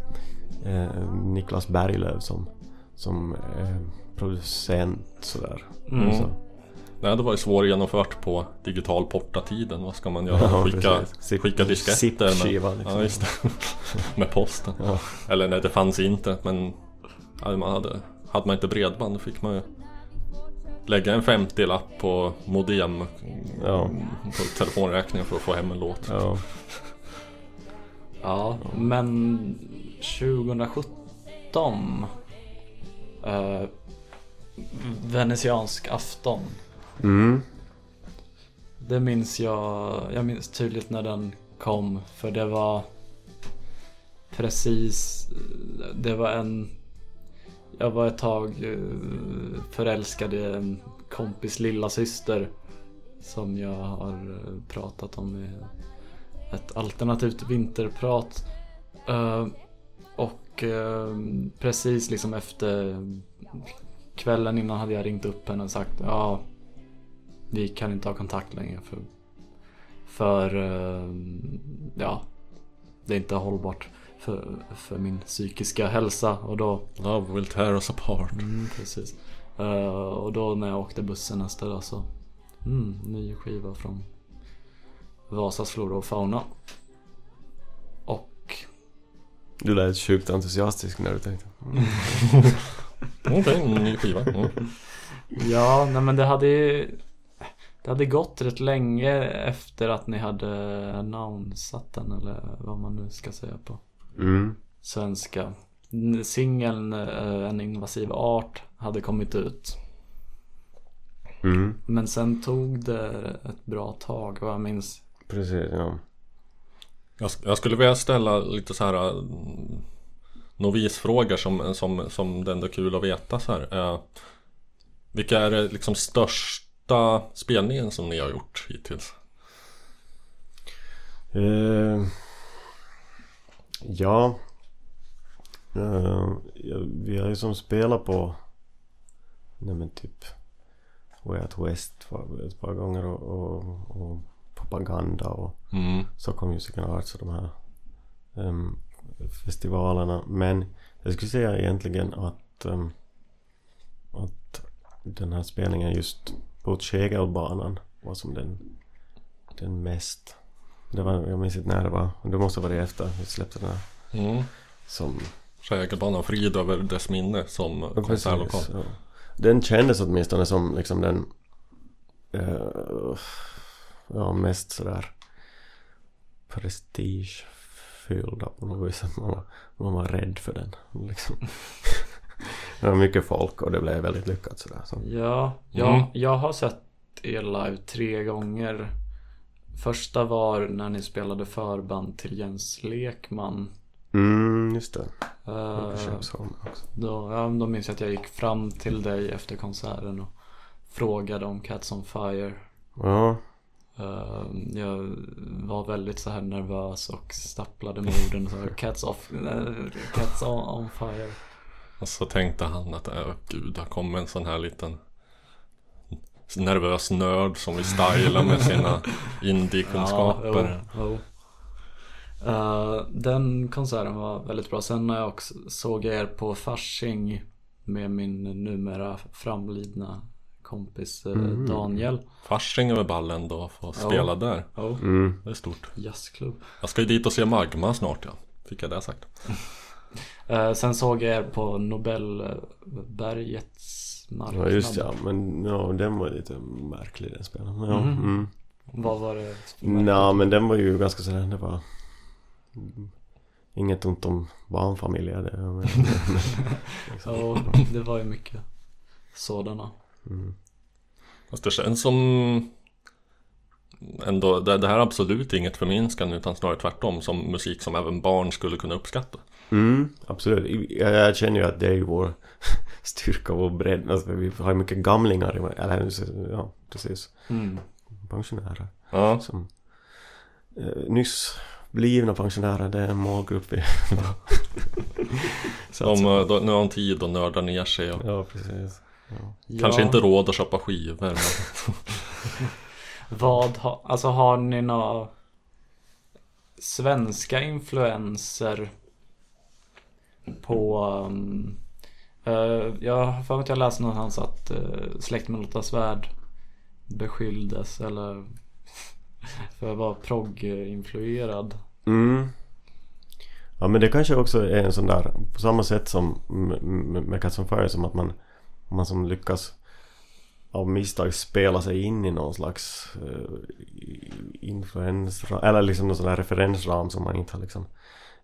eh, Niklas Berglöf som, som eh, producent sådär. Mm. Så. Nej, det var ju svårgenomfört på digital portatiden. Vad ska man göra? Ja, skicka. Zip- skicka disketter med, liksom. ja, med posten. Ja. Eller nej, det fanns inte men ja, man hade, hade man inte bredband fick man ju lägga en 50-lapp på modem Ja. på telefonräkningen för att få hem en låt. Ja. Ja, men 2017 eh, Venetiansk afton Mm. Det minns jag, jag minns tydligt när den kom för det var precis, det var en jag var ett tag eh, förälskad i en kompis lilla syster Som jag har eh, pratat om i ett alternativt vinterprat. Eh, och precis liksom efter kvällen innan hade jag ringt upp henne och sagt ja vi kan inte ha kontakt längre för, för ja, det är inte hållbart för, för min psykiska hälsa och då Love will tear us apart. Mm, precis. Eh, och då när jag åkte bussen nästa dag så mm, ny skiva från Vasas flora och fauna. Och Du lät sjukt entusiastisk när du tänkte. Okej, en ny skiva. Mm. ja, nej men det hade ju Det hade gått rätt länge efter att ni hade annonsat den eller vad man nu ska säga på Mm. svenska. Singeln eh, En invasiv art hade kommit ut. Mm. Men sen tog det ett bra tag vad jag minns. Precis, ja. Jag, jag skulle vilja ställa lite så här mm, novisfrågor som, som, som det ändå är kul att veta så här. Eh, vilka är det liksom största spelningen som ni har gjort hittills? Eh, ja. Ja, vi har ju som spelat på Nej men typ Way Out West ett par gånger och, och, och Propaganda och Mm. Stockholm Music and Arts och de här ehm, festivalerna. Men jag skulle säga egentligen att, ehm, att den här spelningen just på Tegelbanan var som den, den mest det var, jag minns inte när det var. Det måste ha varit efter vi släppte den här. Mm. Som, Schägerbanan frid över dess minne som Ja, konsertlokal. precis, ja. Den kändes åtminstone som liksom den eh, Ja mest sådär Prestigefyllda på något vis att man var, man var rädd för den liksom. Det var mycket folk och det blev väldigt lyckat sådär så. Ja, jag, Mm. jag har sett er live tre gånger. Första var när ni spelade förband till Jens Lekman. Mm, just det också. då, ja, då minns jag att jag gick fram till dig efter konserten och frågade om Cats on Fire. Ja, Eh, jag var väldigt så här nervös och stapplade med orden och sa Cats, off, eh, cats on, on Fire. Och så tänkte han att, äh, gud, där kommer en sån här liten nervös nörd som vill styla med sina indie-kunskaper. Ja, jo, jo. Eh, den konserten var väldigt bra. Sen när jag också såg er på Fasching med min numera framlidna kompis eh, Mm. Daniel. Fasching över ballen då, få spela där. Oh, mm. Det är stort. jazzklubb. Jag ska ju dit och se Magma snart ja. Fick jag det sagt. Eh, sen såg jag er på Nobelbergets marknad. ja just ja, men ja, den var lite märklig den spelaren. Ja, Mhm. mm. Vad var det? Nja, men den var ju ganska sådär, det var Inget ont om barnfamiljer det, men, liksom. Ja, det var ju mycket sådana. mm. Fast det känns som ändå, det, det här är absolut inget förminskande utan snarare tvärtom som musik som även barn skulle kunna uppskatta. Mm, absolut. Jag, jag känner ju att det är ju vår styrka och bredd. Alltså, vi har ju mycket gamlingar, i- eller ja, precis. Mm. Pensionärer. Ja, Som eh, nyss blivna pensionärer, det är en målgrupp vi Så de, att- eh, då, nu har de tid att nörda ner sig och Ja, precis. Ja. kanske Ja. inte råd att köpa skivor. Men... Vad har, alltså har ni några svenska influenser på um, Eh, jag har för mig att jag läste någonstans att eh, uh, släkt med Lotta Svärd beskylldes eller för att vara progg-influerad. Mm. Ja men det kanske också är en sån där, på samma sätt som med, Cats on Fire som att man, man som lyckas av misstag spela sig in i någon slags eh, uh, influensram, eller liksom någon sån där referensram som man inte har liksom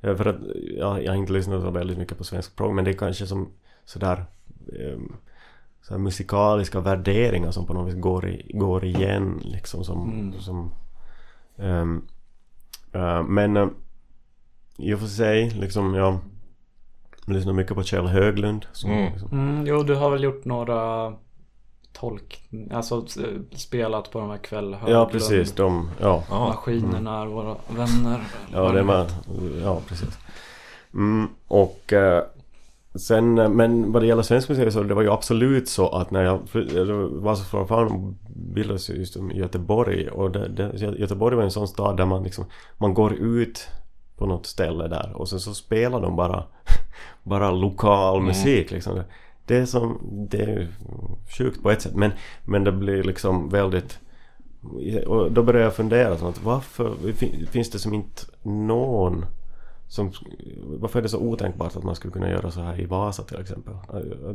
För att ja, jag har inte lyssnat så väldigt mycket på svensk prog men det är kanske som sådär um, så här musikaliska värderingar som på något vis går, i, går igen liksom som, Mm. som ehm, eh, men uh, i och för sig liksom jag lyssnar mycket på Kjell Höglund som, Mm. liksom, Mm, jo, du har väl gjort några tolk... Alltså eh, spelat på de här kväll Ja precis, de, ja Maskinerna är våra vänner. Ja, det var, ja precis. Mm, och eh, sen, eh, men vad det gäller svensk musik så det var ju absolut så att när jag var så från fan bildades ju just i Göteborg och det, det, Göteborg var en sån stad där man liksom, man går ut på något ställe där och sen så spelar de bara, bara lokal Mm. musik liksom. Det är som, det är sjukt på ett sätt men, men det blir liksom väldigt och då började jag fundera så att varför fin- finns det som inte någon som, varför är det så otänkbart att man skulle kunna göra så här i Vasa till exempel?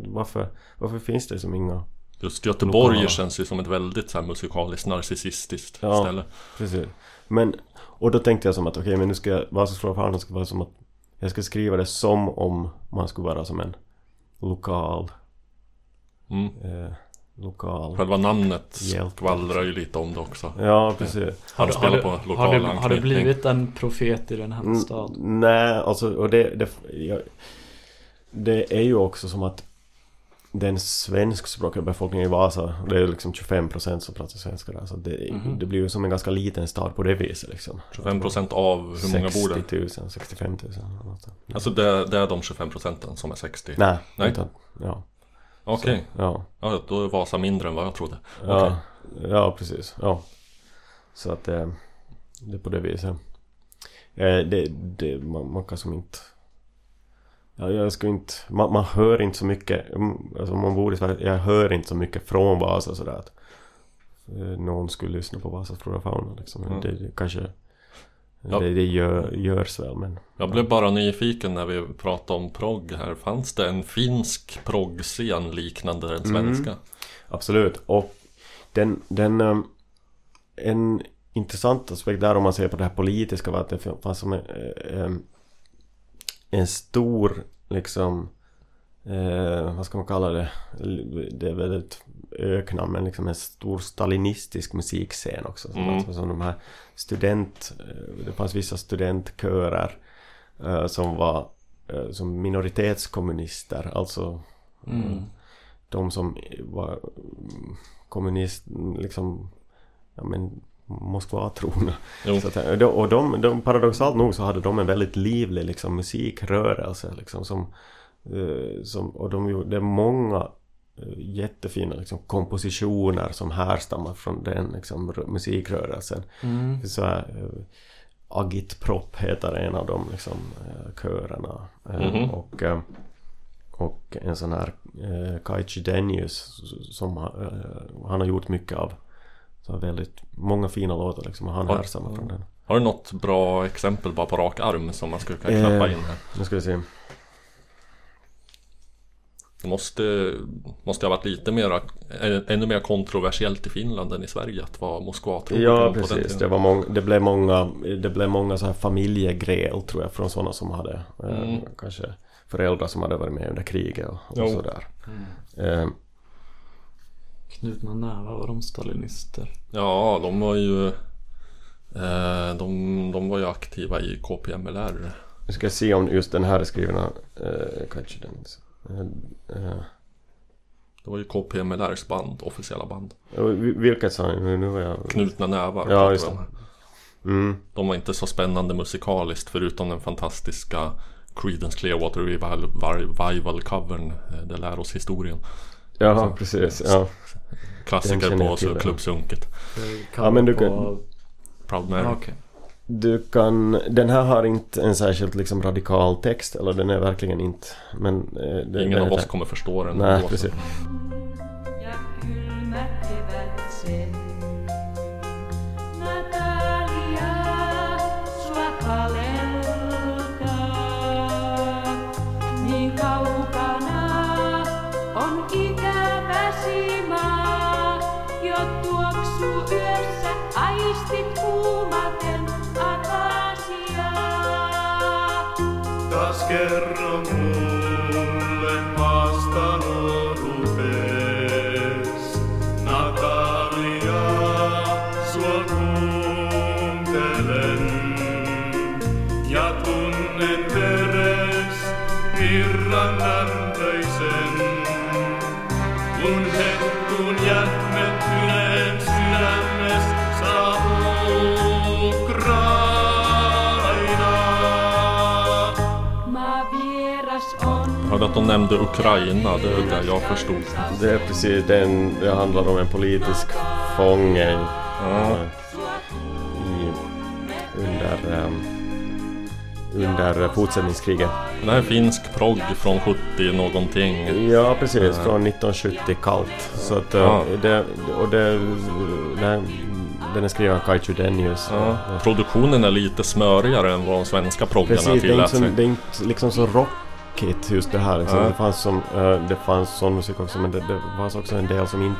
Varför, varför finns det som inga... Just Göteborg Lokala. känns ju som ett väldigt så här musikaliskt narcissistiskt Ja. ställe. Precis. Men, och då tänkte jag som att okej men nu ska jag, Vasas ska vara som att jag ska skriva det som om man skulle vara som en lokal, Mm. eh, lokal... Själva namnet Hjälte. skvallrar ju lite om det också. Ja, precis. Har Han du, har, spelar du, på har, lokal du, har du blivit en profet i den här Mm, stad? Nej, alltså och det, det, jag, det är ju också som att den svenskspråkiga befolkningen i Vasa, det är liksom 25% som pratar svenska där. Så det, Mhm. det blir ju som en ganska liten stad på det viset liksom. 25% av hur många bor det? 60 000, 65 000 eller något sånt. Alltså det, det är de 25 procenten som är 60? Nej, Nej. utan, ja. Okej, Så, ja. ja, då är Vasa mindre än vad jag trodde. Ja, ja, precis. Ja. Så att eh, det är på det viset. Eh, det, det, man, man kan som inte... Ja, jag ska inte... Man, man hör inte så mycket. mm, Alltså man bor i Sverige, jag hör inte så mycket från Vasa sådär att eh, någon skulle lyssna på Vasas flora fauna liksom. Mm. Det, det kanske... Ja. Det, det gör, görs väl men... Jag blev bara nyfiken när vi pratade om progg här. Fanns det en finsk proggscen liknande den svenska? Absolut. Och den, den um, en intressant aspekt där om man ser på det här politiska var att det fanns som en, eh, em, en stor liksom eh, vad ska man kalla det? Det är väl öknamn men liksom en stor stalinistisk musikscen också. Som, Mm. alltså, som de här student... eh, Det fanns vissa studentkörer eh, som var eh, som minoritetskommunister, alltså Mm. de som var mm, kommunist, liksom, ja men Moskva-trogna. Att, och de, de, paradoxalt nog så hade de en väldigt livlig liksom, musikrörelse liksom, som, som, och de gjorde, många jättefina liksom, kompositioner som härstammar från den liksom, rö- musikrörelsen. Mm. Så här, eh, Agitprop heter en av de liksom, eh, körerna. Eh, Mhm. och, eh, och en sån här eh, Kaichi Denius som har, eh, han har gjort mycket av. Så väldigt många fina låtar liksom och han Ja. härstammar från den. Har du något bra exempel bara på rak arm som man skulle kunna knappa Eh. in här? Nu ska vi se. Det måste, måste ha varit lite mer, ännu mer kontroversiellt i Finland än i Sverige att vara Moskva-trogen Ja på den precis, det, var många, det blev många Det blev många så här familjegräl tror jag från sådana som hade eh, Mm. Kanske föräldrar som hade varit med under kriget och, och sådär eh, Knutna nävar var de stalinister. Ja, de var ju eh, de, de var ju aktiva i KPMLR. Nu ska jag se om just den här är skriven eh, eh, eh, Det var ju KPMLRs band, officiella band. och vi- Vilket sa ni? Nu, nu var jag... Knutna nävar. Ja, just det. Mm. De var inte så spännande musikaliskt förutom den fantastiska Creedence Clearwater Revival, Revival covern. eh, Det lär oss historien. Jaha precis, ja. Klassiker på till, så ja. klubbsunket. Ja, men du kan-. Proud Mary. Ja, okej. Du kan... Den här har inte en särskilt liksom radikal text eller den är verkligen inte Men eh, Ingen av oss kommer förstå den. Nej precis ветер att de nämnde Ukraina, det är det jag förstod. Det är precis den, det handlar om en politisk fånge Ja. i, under, ehm, under fortsättningskriget. Det här är finsk progg från 70 någonting. Ja precis, från 1970 kallt. Så att, eh, Ja. det, och det, det, den är skriven av Kaichu Denius. Ja. Produktionen är lite smörigare än vad de svenska proggarna tillät sig. det är inte liksom så rockigt just det här. Liksom. Ja. Det fanns som, eh, det fanns sån musik också men det, det fanns också en del som inte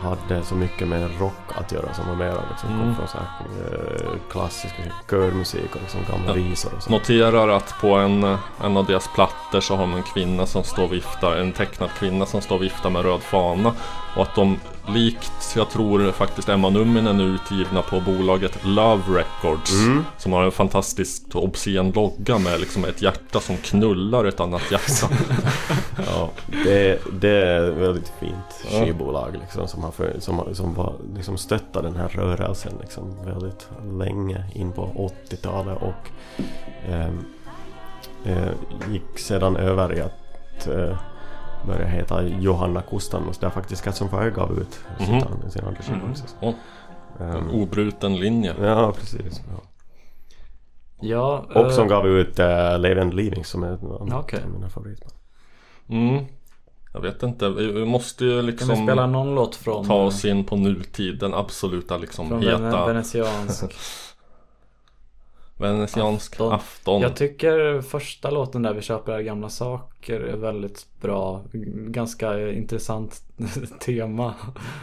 hade så mycket med rock att göra som var mer liksom, kom Mm. från så här, eh, klassisk körmusik och liksom gamla Ja. visor och så. Noterar att på en, en av deras plattor så har man en kvinna som står och viftar, en tecknad kvinna som står och viftar med röd fana. Och att de likt, jag tror faktiskt Emma Numminen är utgivna på bolaget Love Records. Mm. Som har en fantastiskt obscen logga med liksom ett hjärta som knullar ett annat hjärta. Ja, det, det är väldigt fint skivbolag liksom, som, har för, som, som var, liksom stöttar den här rörelsen liksom, väldigt länge in på 80-talet och ehm, eh, gick sedan över i att eh, börja heta Johanna Kustanus där faktiskt Cats on Fire gav ut sitt Mhm. an- sin andra skiva också. Och Ehm, en obruten linje. ja, precis. Ja. Ja, Och som eh, gav ut uh, Lave and Leaving som är en av Okej. mina favoritband. Mm. Jag vet inte, vi vi måste ju kan liksom vi spela någon låt från, ta oss in på nutid. Den absoluta liksom från heta Vene- venetiansk? venetiansk afton. Afton. Jag tycker första låten där vi köper gamla saker är väldigt bra. Ganska intressant tema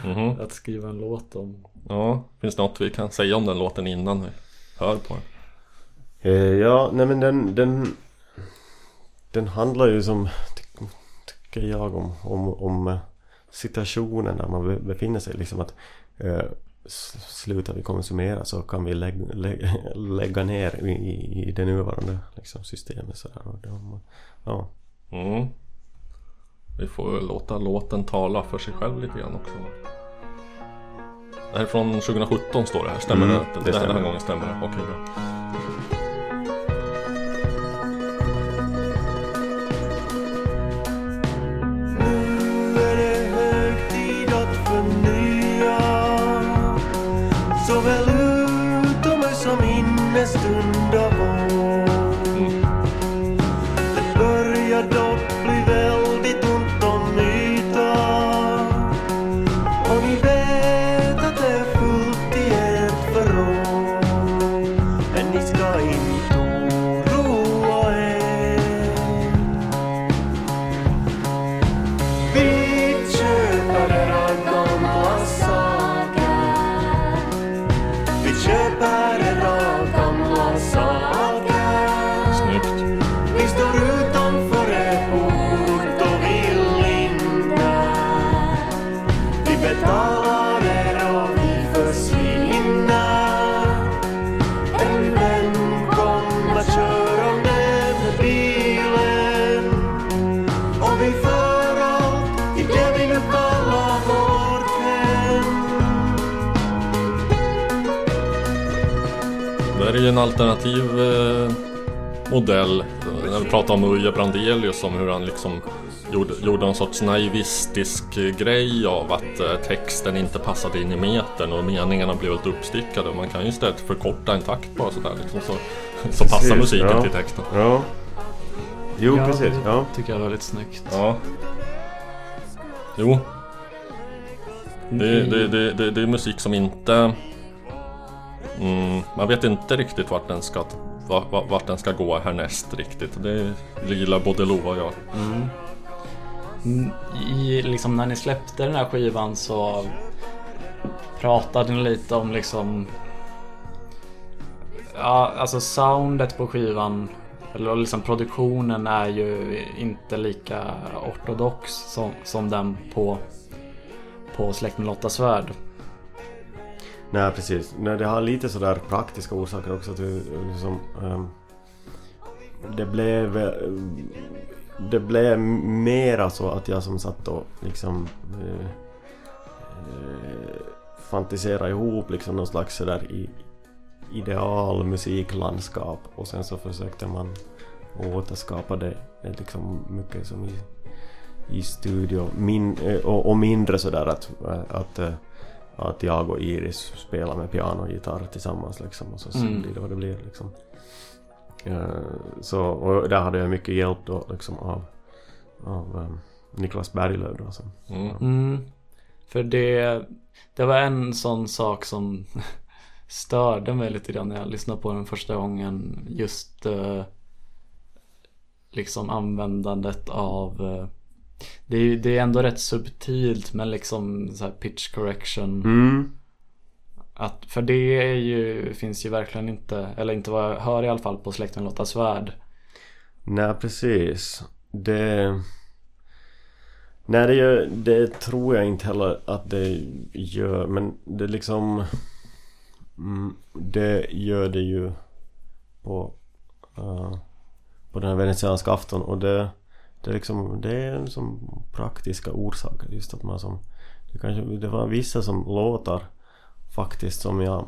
Mhm. att skriva en låt om. Ja, finns det något vi kan säga om den låten innan vi hör på den? Eh, ja, nej men den, den, den handlar ju som, ty, tycker jag, om, om, om eh, situationen där man be- befinner sig. Liksom att, eh, slutar vi konsumera så kan vi lägga, lägga, lägga ner i, i, det nuvarande liksom, systemet. Och det, ja. Mm. Vi får låta låten tala för sig själv lite grann också. Det här är från 2017 står det här, stämmer Mm, det? det Den här stämmer. gången stämmer det, okej bra. En alternativ eh, modell. När vi pratar om Uje Brandelius om hur han liksom gjorde, gjorde en sorts naivistisk grej av att eh, texten inte passade in i metern och meningarna blev lite uppstickade. Man kan ju istället förkorta en takt bara sådär liksom så, så passar Precis, musiken ja. till texten. ja. Jo, Ja, precis. Ja. tycker jag var lite snyggt. Ja. Jo. Det, det, det, det, det är musik som inte... Mm, man vet inte riktigt vart den ska, vart, vart den ska gå härnäst riktigt. Det gillar både Lova och jag. Mm. mm, I, liksom när ni släppte den här skivan så pratade ni lite om liksom Ja, alltså soundet på skivan eller liksom produktionen är ju inte lika ortodox som, som den på på Släkt med Lotta Svärd. Nej, precis. Nej, det har lite sådär praktiska orsaker också. Att vi, liksom, um, det blev... Det blev mera så att jag som satt och liksom... Uh, uh, fantiserade ihop liksom någon slags sådär i, ideal musiklandskap och sen så försökte man återskapa det eh, liksom mycket som i, i studio Min, och, och mindre sådär att, att, att jag och Iris spelar med piano och gitarr tillsammans liksom och så, Mm. blir det vad det blir liksom. Eh, Så, och där hade jag mycket hjälp då liksom av, av eh, Niklas Berglöf då som, Mm. Mm. För det, det var en sån sak som störde mig lite grann när jag lyssnade på den första gången. Just eh, liksom användandet av eh, det, är, det är ändå rätt subtilt men liksom så här pitch correction. mm. Att, för det är ju, finns ju verkligen inte, eller inte vad jag hör i alla fall på Släkten Lotta Svärd. Nej precis. Det... Nej det, gör, det tror jag inte heller att det gör men det liksom... Mm, det gör det ju på, eh, på den här venetianska afton och det, det, är liksom, det är en som praktiska orsaker just att man som... Det, kanske, det var vissa som låtar faktiskt som jag...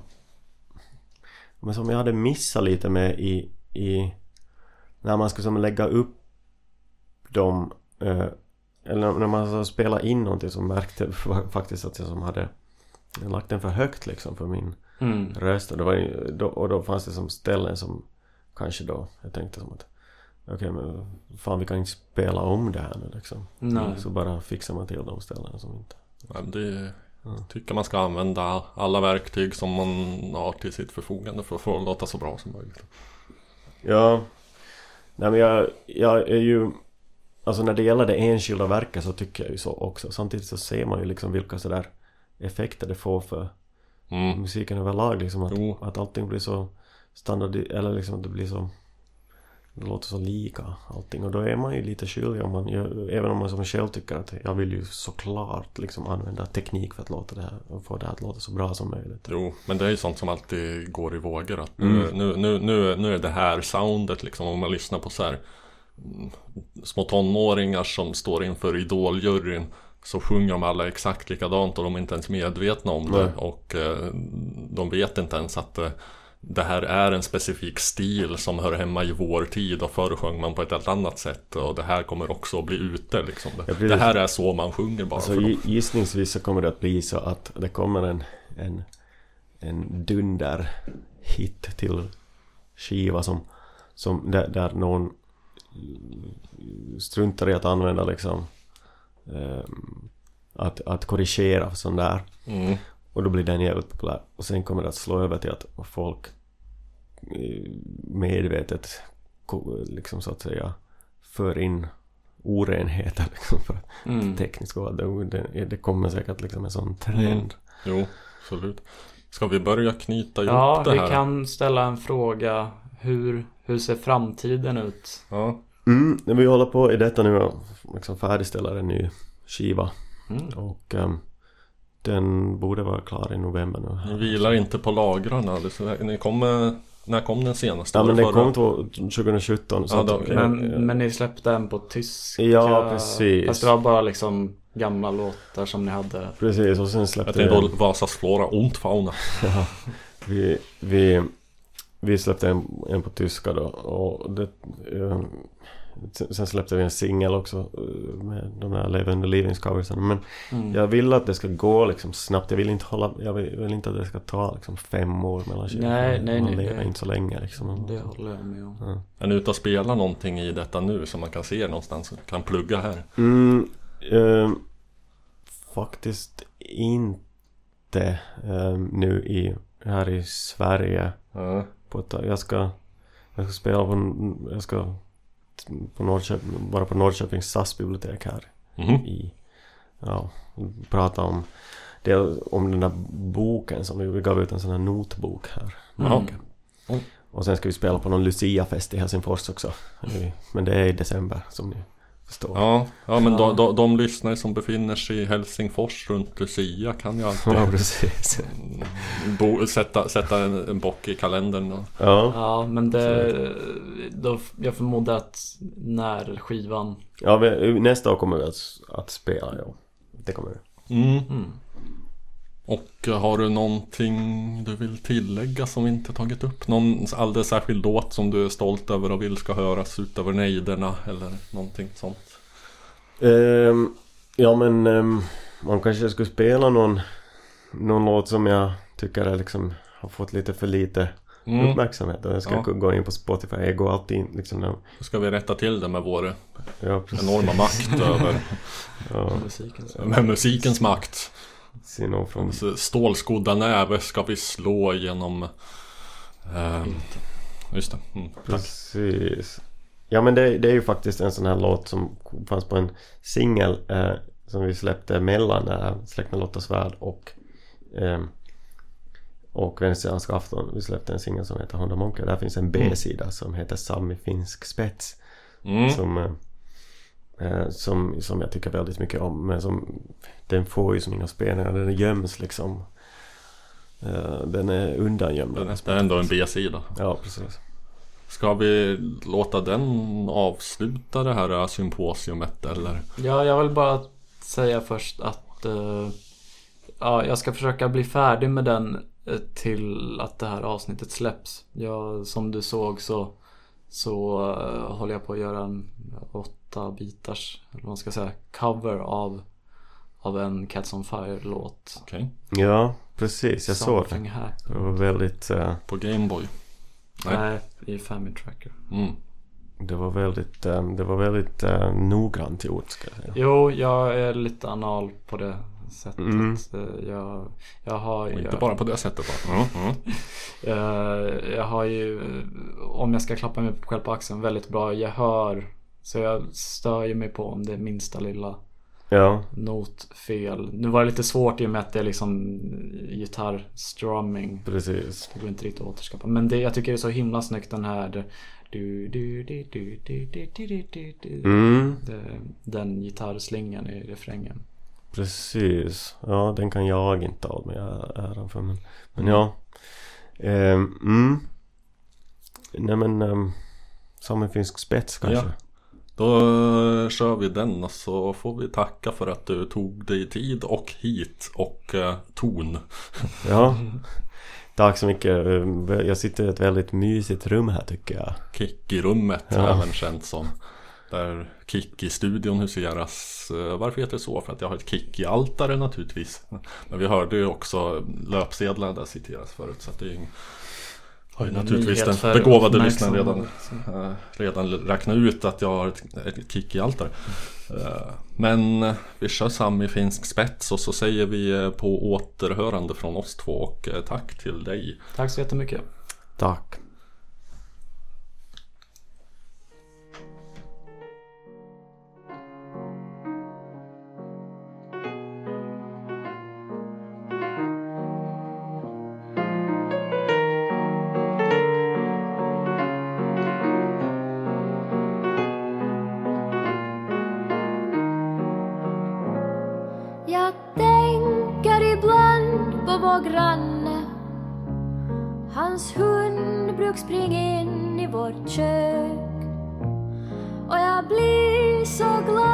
Men som jag hade missat lite med i, i när man skulle som lägga upp dem eh, eller när man spelade in någonting så märkte jag fa- faktiskt att jag som hade lagt den för högt liksom för min Mm. röst och, det var, och då fanns det som ställen som kanske då jag tänkte som att okej men fan vi kan inte spela om det här nu liksom Nej. så bara fixar man till de ställena som inte Ja, Det tycker man ska använda alla verktyg som man har till sitt förfogande för att få det låta så bra som möjligt. Ja Nej men jag, jag är ju Alltså när det gäller det enskilda verket så tycker jag ju så också Samtidigt så ser man ju liksom vilka sådär effekter det får för Mm. musiken överlag liksom att, Jo. att allting blir så standard eller liksom att det blir så det låter så lika allting och då är man ju lite skyldig om man gör, även om man som själv tycker att jag vill ju såklart liksom använda teknik för att låta det här och få det här att låta så bra som möjligt. Jo, men det är ju sånt som alltid går i vågor. Att Mm. nu, nu, nu, nu, är det här soundet liksom. Om man lyssnar på så här mm, små tonåringar som står inför idoljuryn så sjunger de alla exakt likadant och de är inte ens medvetna om det. Nej. Och eh, de vet inte ens att eh, det här är en specifik stil som hör hemma i vår tid och förr sjöng man på ett helt annat sätt och det här kommer också att bli ute liksom. Det, det här är så man sjunger bara. Alltså gissningsvis så kommer det att bli så att det kommer en, en, en dunder hit till skiva som, som där, där någon struntar i att använda liksom ehm, att, att korrigera sån där Mm. Och då blir den jävligt populär och sen kommer det att slå över till att folk eh, medvetet liksom så att säga för in orenheter liksom för att Mm. tekniskt gå. Det, det, det kommer säkert liksom en sån trend. Jo, absolut. Ska vi börja knyta ihop Ja, det vi här? kan ställa en fråga. Hur, hur ser framtiden ut? Ja. Mm, men vi håller på i detta nu och liksom färdigställer en ny skiva Mm. och ehm, den borde vara klar i november nu. Ni vilar inte på lagrarna. Ni kommer, när kom den senaste? Ja men den kom två- 2017 så Ja, då- eh, Men, eh, men ni släppte den på tyska? Ja, precis. Fast det var bara liksom gamla låtar som ni hade? Precis och sen Jag släppte tänkte vi då Vasas Flora und Fauna. Ja, vi, vi, vi släppte en, en på tyska då och det, eh, sen släppte vi en singel också eh, med de där levande livingcoversen men Mm. jag vill att det ska gå liksom snabbt. Jag vill inte hålla, jag vill, vill inte att det ska ta liksom fem år mellan skivorna. Nej, nej, Man nej, lever nej. inte så länge liksom. Det håller jag med om. Ja. Är ni ute och spelar någonting i detta nu som man kan se någonstans? Kan plugga här? Mm, eh, faktiskt inte eh, nu i, här i Sverige. Ja. På ett, jag ska Jag ska spela på, en- jag ska på Norrköping, vara på Norrköpings stadsbibliotek här Mhm. i, ja, prata om det, om den där boken som vi, gav ut en sån här notbok här. Jaha. Mm. Och sen ska vi spela på någon Lucia-fest i Helsingfors också. Men det är i december som ni förstår. Ja, ja men de, de, de lyssnare som befinner sig i Helsingfors runt Lucia kan ju alltid Ja, precis. bo, sätta, sätta en, en bock i kalendern. Och, Ja, Ja, men det... Då, jag förmodar att när skivan... ja vi, nästa år kommer vi att, att spela, ja. Det kommer vi. mm. Mm. Och eh, har du någonting du vill tillägga som vi inte tagit upp? Någon alldeles särskild låt som du är stolt över och vill ska höras utöver nejderna eller någonting sånt? Ehm, ja men ehm, man kanske skulle spela någon, någon låt som jag tycker är liksom har fått lite för lite Mm. uppmärksamhet. Och jag ska Ja. gå in på Spotify. Jag går alltid in liksom Då ska vi rätta till det med vår ja, enorma makt över Ja, med musikens makt. Någon från Så Stålskodda näve ska vi slå genom ehm, Just det. Mm. Precis. Ja men det, det är ju faktiskt en sån här låt som fanns på en singel eh, som vi släppte mellan eh, Släkt med Lotta Svärd och eh, och Venezianska afton. Vi släppte en singel som heter Honda Monkey. Där finns en B-sida som heter Sami Finsk Spets. Mm. Som, eh, eh, som, som jag tycker väldigt mycket om. Men som den får ju som inga spelningar. Den göms liksom. Eh, den är undangömd. Det är ändå en B-sida. Ja precis. Ska vi låta den avsluta det här symposiumet eller? Ja, jag vill bara säga först att eh, ja, jag ska försöka bli färdig med den eh, till att det här avsnittet släpps. Jag, som du såg så, så eh, håller jag på att göra en åtta bitars, eller vad man ska säga, cover av, av en Cats on Fire-låt. Okej. Ja precis. Jag såg det. Something Happy. Det var väldigt, eh, På Gameboy. Nej. Nej, i Family Tracker. Mm. det var väldigt, eh, det var väldigt eh, noggrant gjort ska jag säga. Jo, jag är lite anal på det sättet. Mm. Jag, jag har inte jag, bara på det sättet bara. Mm. Mm. Jag har ju, om jag ska klappa mig själv på axeln, väldigt bra gehör. Så jag stör ju mig på om det är minsta lilla Ja, notfel. Nu var det lite svårt i och med att det är liksom gitarrstrumming. precis. Det går inte riktigt att återskapa. Men det, jag tycker det är så himla snyggt den här. Det, du, du, du, du, du, du, du, du, du, du. Mm, Det- Den gitarrslingan i refrängen. precis. Ja, den kan jag inte åt mig äran för. Men, men ja. Ehm, mm. Nej men... Um, samifinsk spets kanske? Ja. Då kör vi den och så får vi tacka för att du tog dig tid och hit och eh, ton. Ja. Tack så mycket. Jag sitter i ett väldigt mysigt rum här tycker jag. Kick-i-rummet Ja. även känt som. Där Kick-i-studion huseras. Varför heter det så? För att jag har ett Kick-i-altare naturligtvis. Men vi hörde ju också löpsedlar där citeras förut. Så det är har ju naturligtvis den begåvade lyssnaren redan, eh, redan räknat ut att jag har ett, ett Kick-i-altare. Eh, Men eh, vi kör Sami finsk spets och så säger vi eh, på återhörande från oss två och eh, tack till dig. Tack så jättemycket. Tack. Hund bruk in i vårt kök. Och jag blir så glad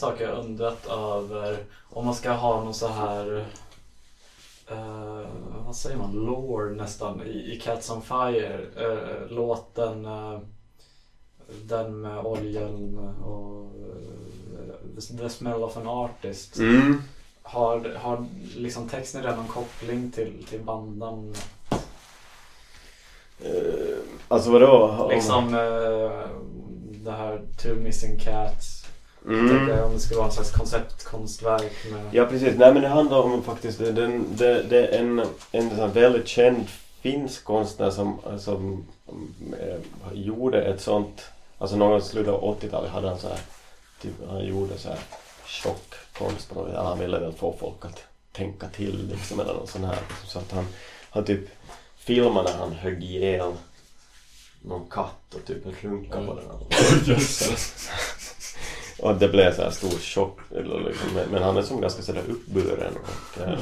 sak jag undrat över. Om man ska ha någon så här eh, vad säger man, lore nästan i, i Cats on Fire. Eh, låten eh, den med oljan och eh, The Smell of an Artist. Mm. har, har liksom texten redan koppling till, till bandnamn Eh, alltså vadå? liksom eh, det här Two Missing Cats Mm. Jag om det skulle vara en slags konceptkonstverk med Ja precis, nej men det handlar om faktiskt, det, det, det, det är en, en sån väldigt känd finsk konstnär som, som eh, gjorde ett sånt, alltså någon gång i slutet av 80-talet hade han så här typ, han gjorde så här chockkonst på något. Han ville väl få folk att tänka till liksom eller något sånt här. Så att han, han typ filmade när han högg ihjäl någon katt och typ runkade på den. Och det blev så här stor chock. eller Liksom. Men, men han är som ganska sådär uppburen. Och, eh,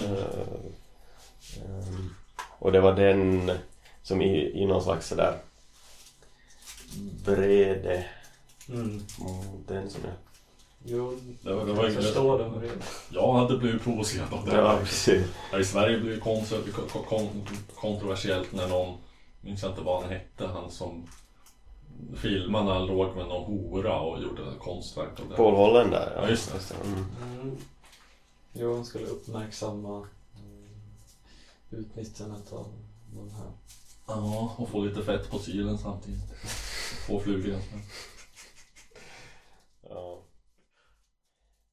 ehm, och det var den som i, i någon slags sådär vrede Mm. mot den som jag... Jo, Det var, det jag var kan inget- förstå det. Jag hade blivit provocerad av det. Ja, precis. I Sverige blev det kon- kon- kon- kontroversiellt när någon, minns jag inte vad han hette, han som Filma när han låg med någon hora och gjorde ett konstverk av det. Paul Holland där, ja. just det. Mm. mm. Jo, han skulle uppmärksamma mm, utnyttjandet av de här. Ja, och få lite fett på sylen samtidigt. Få flugor. ja.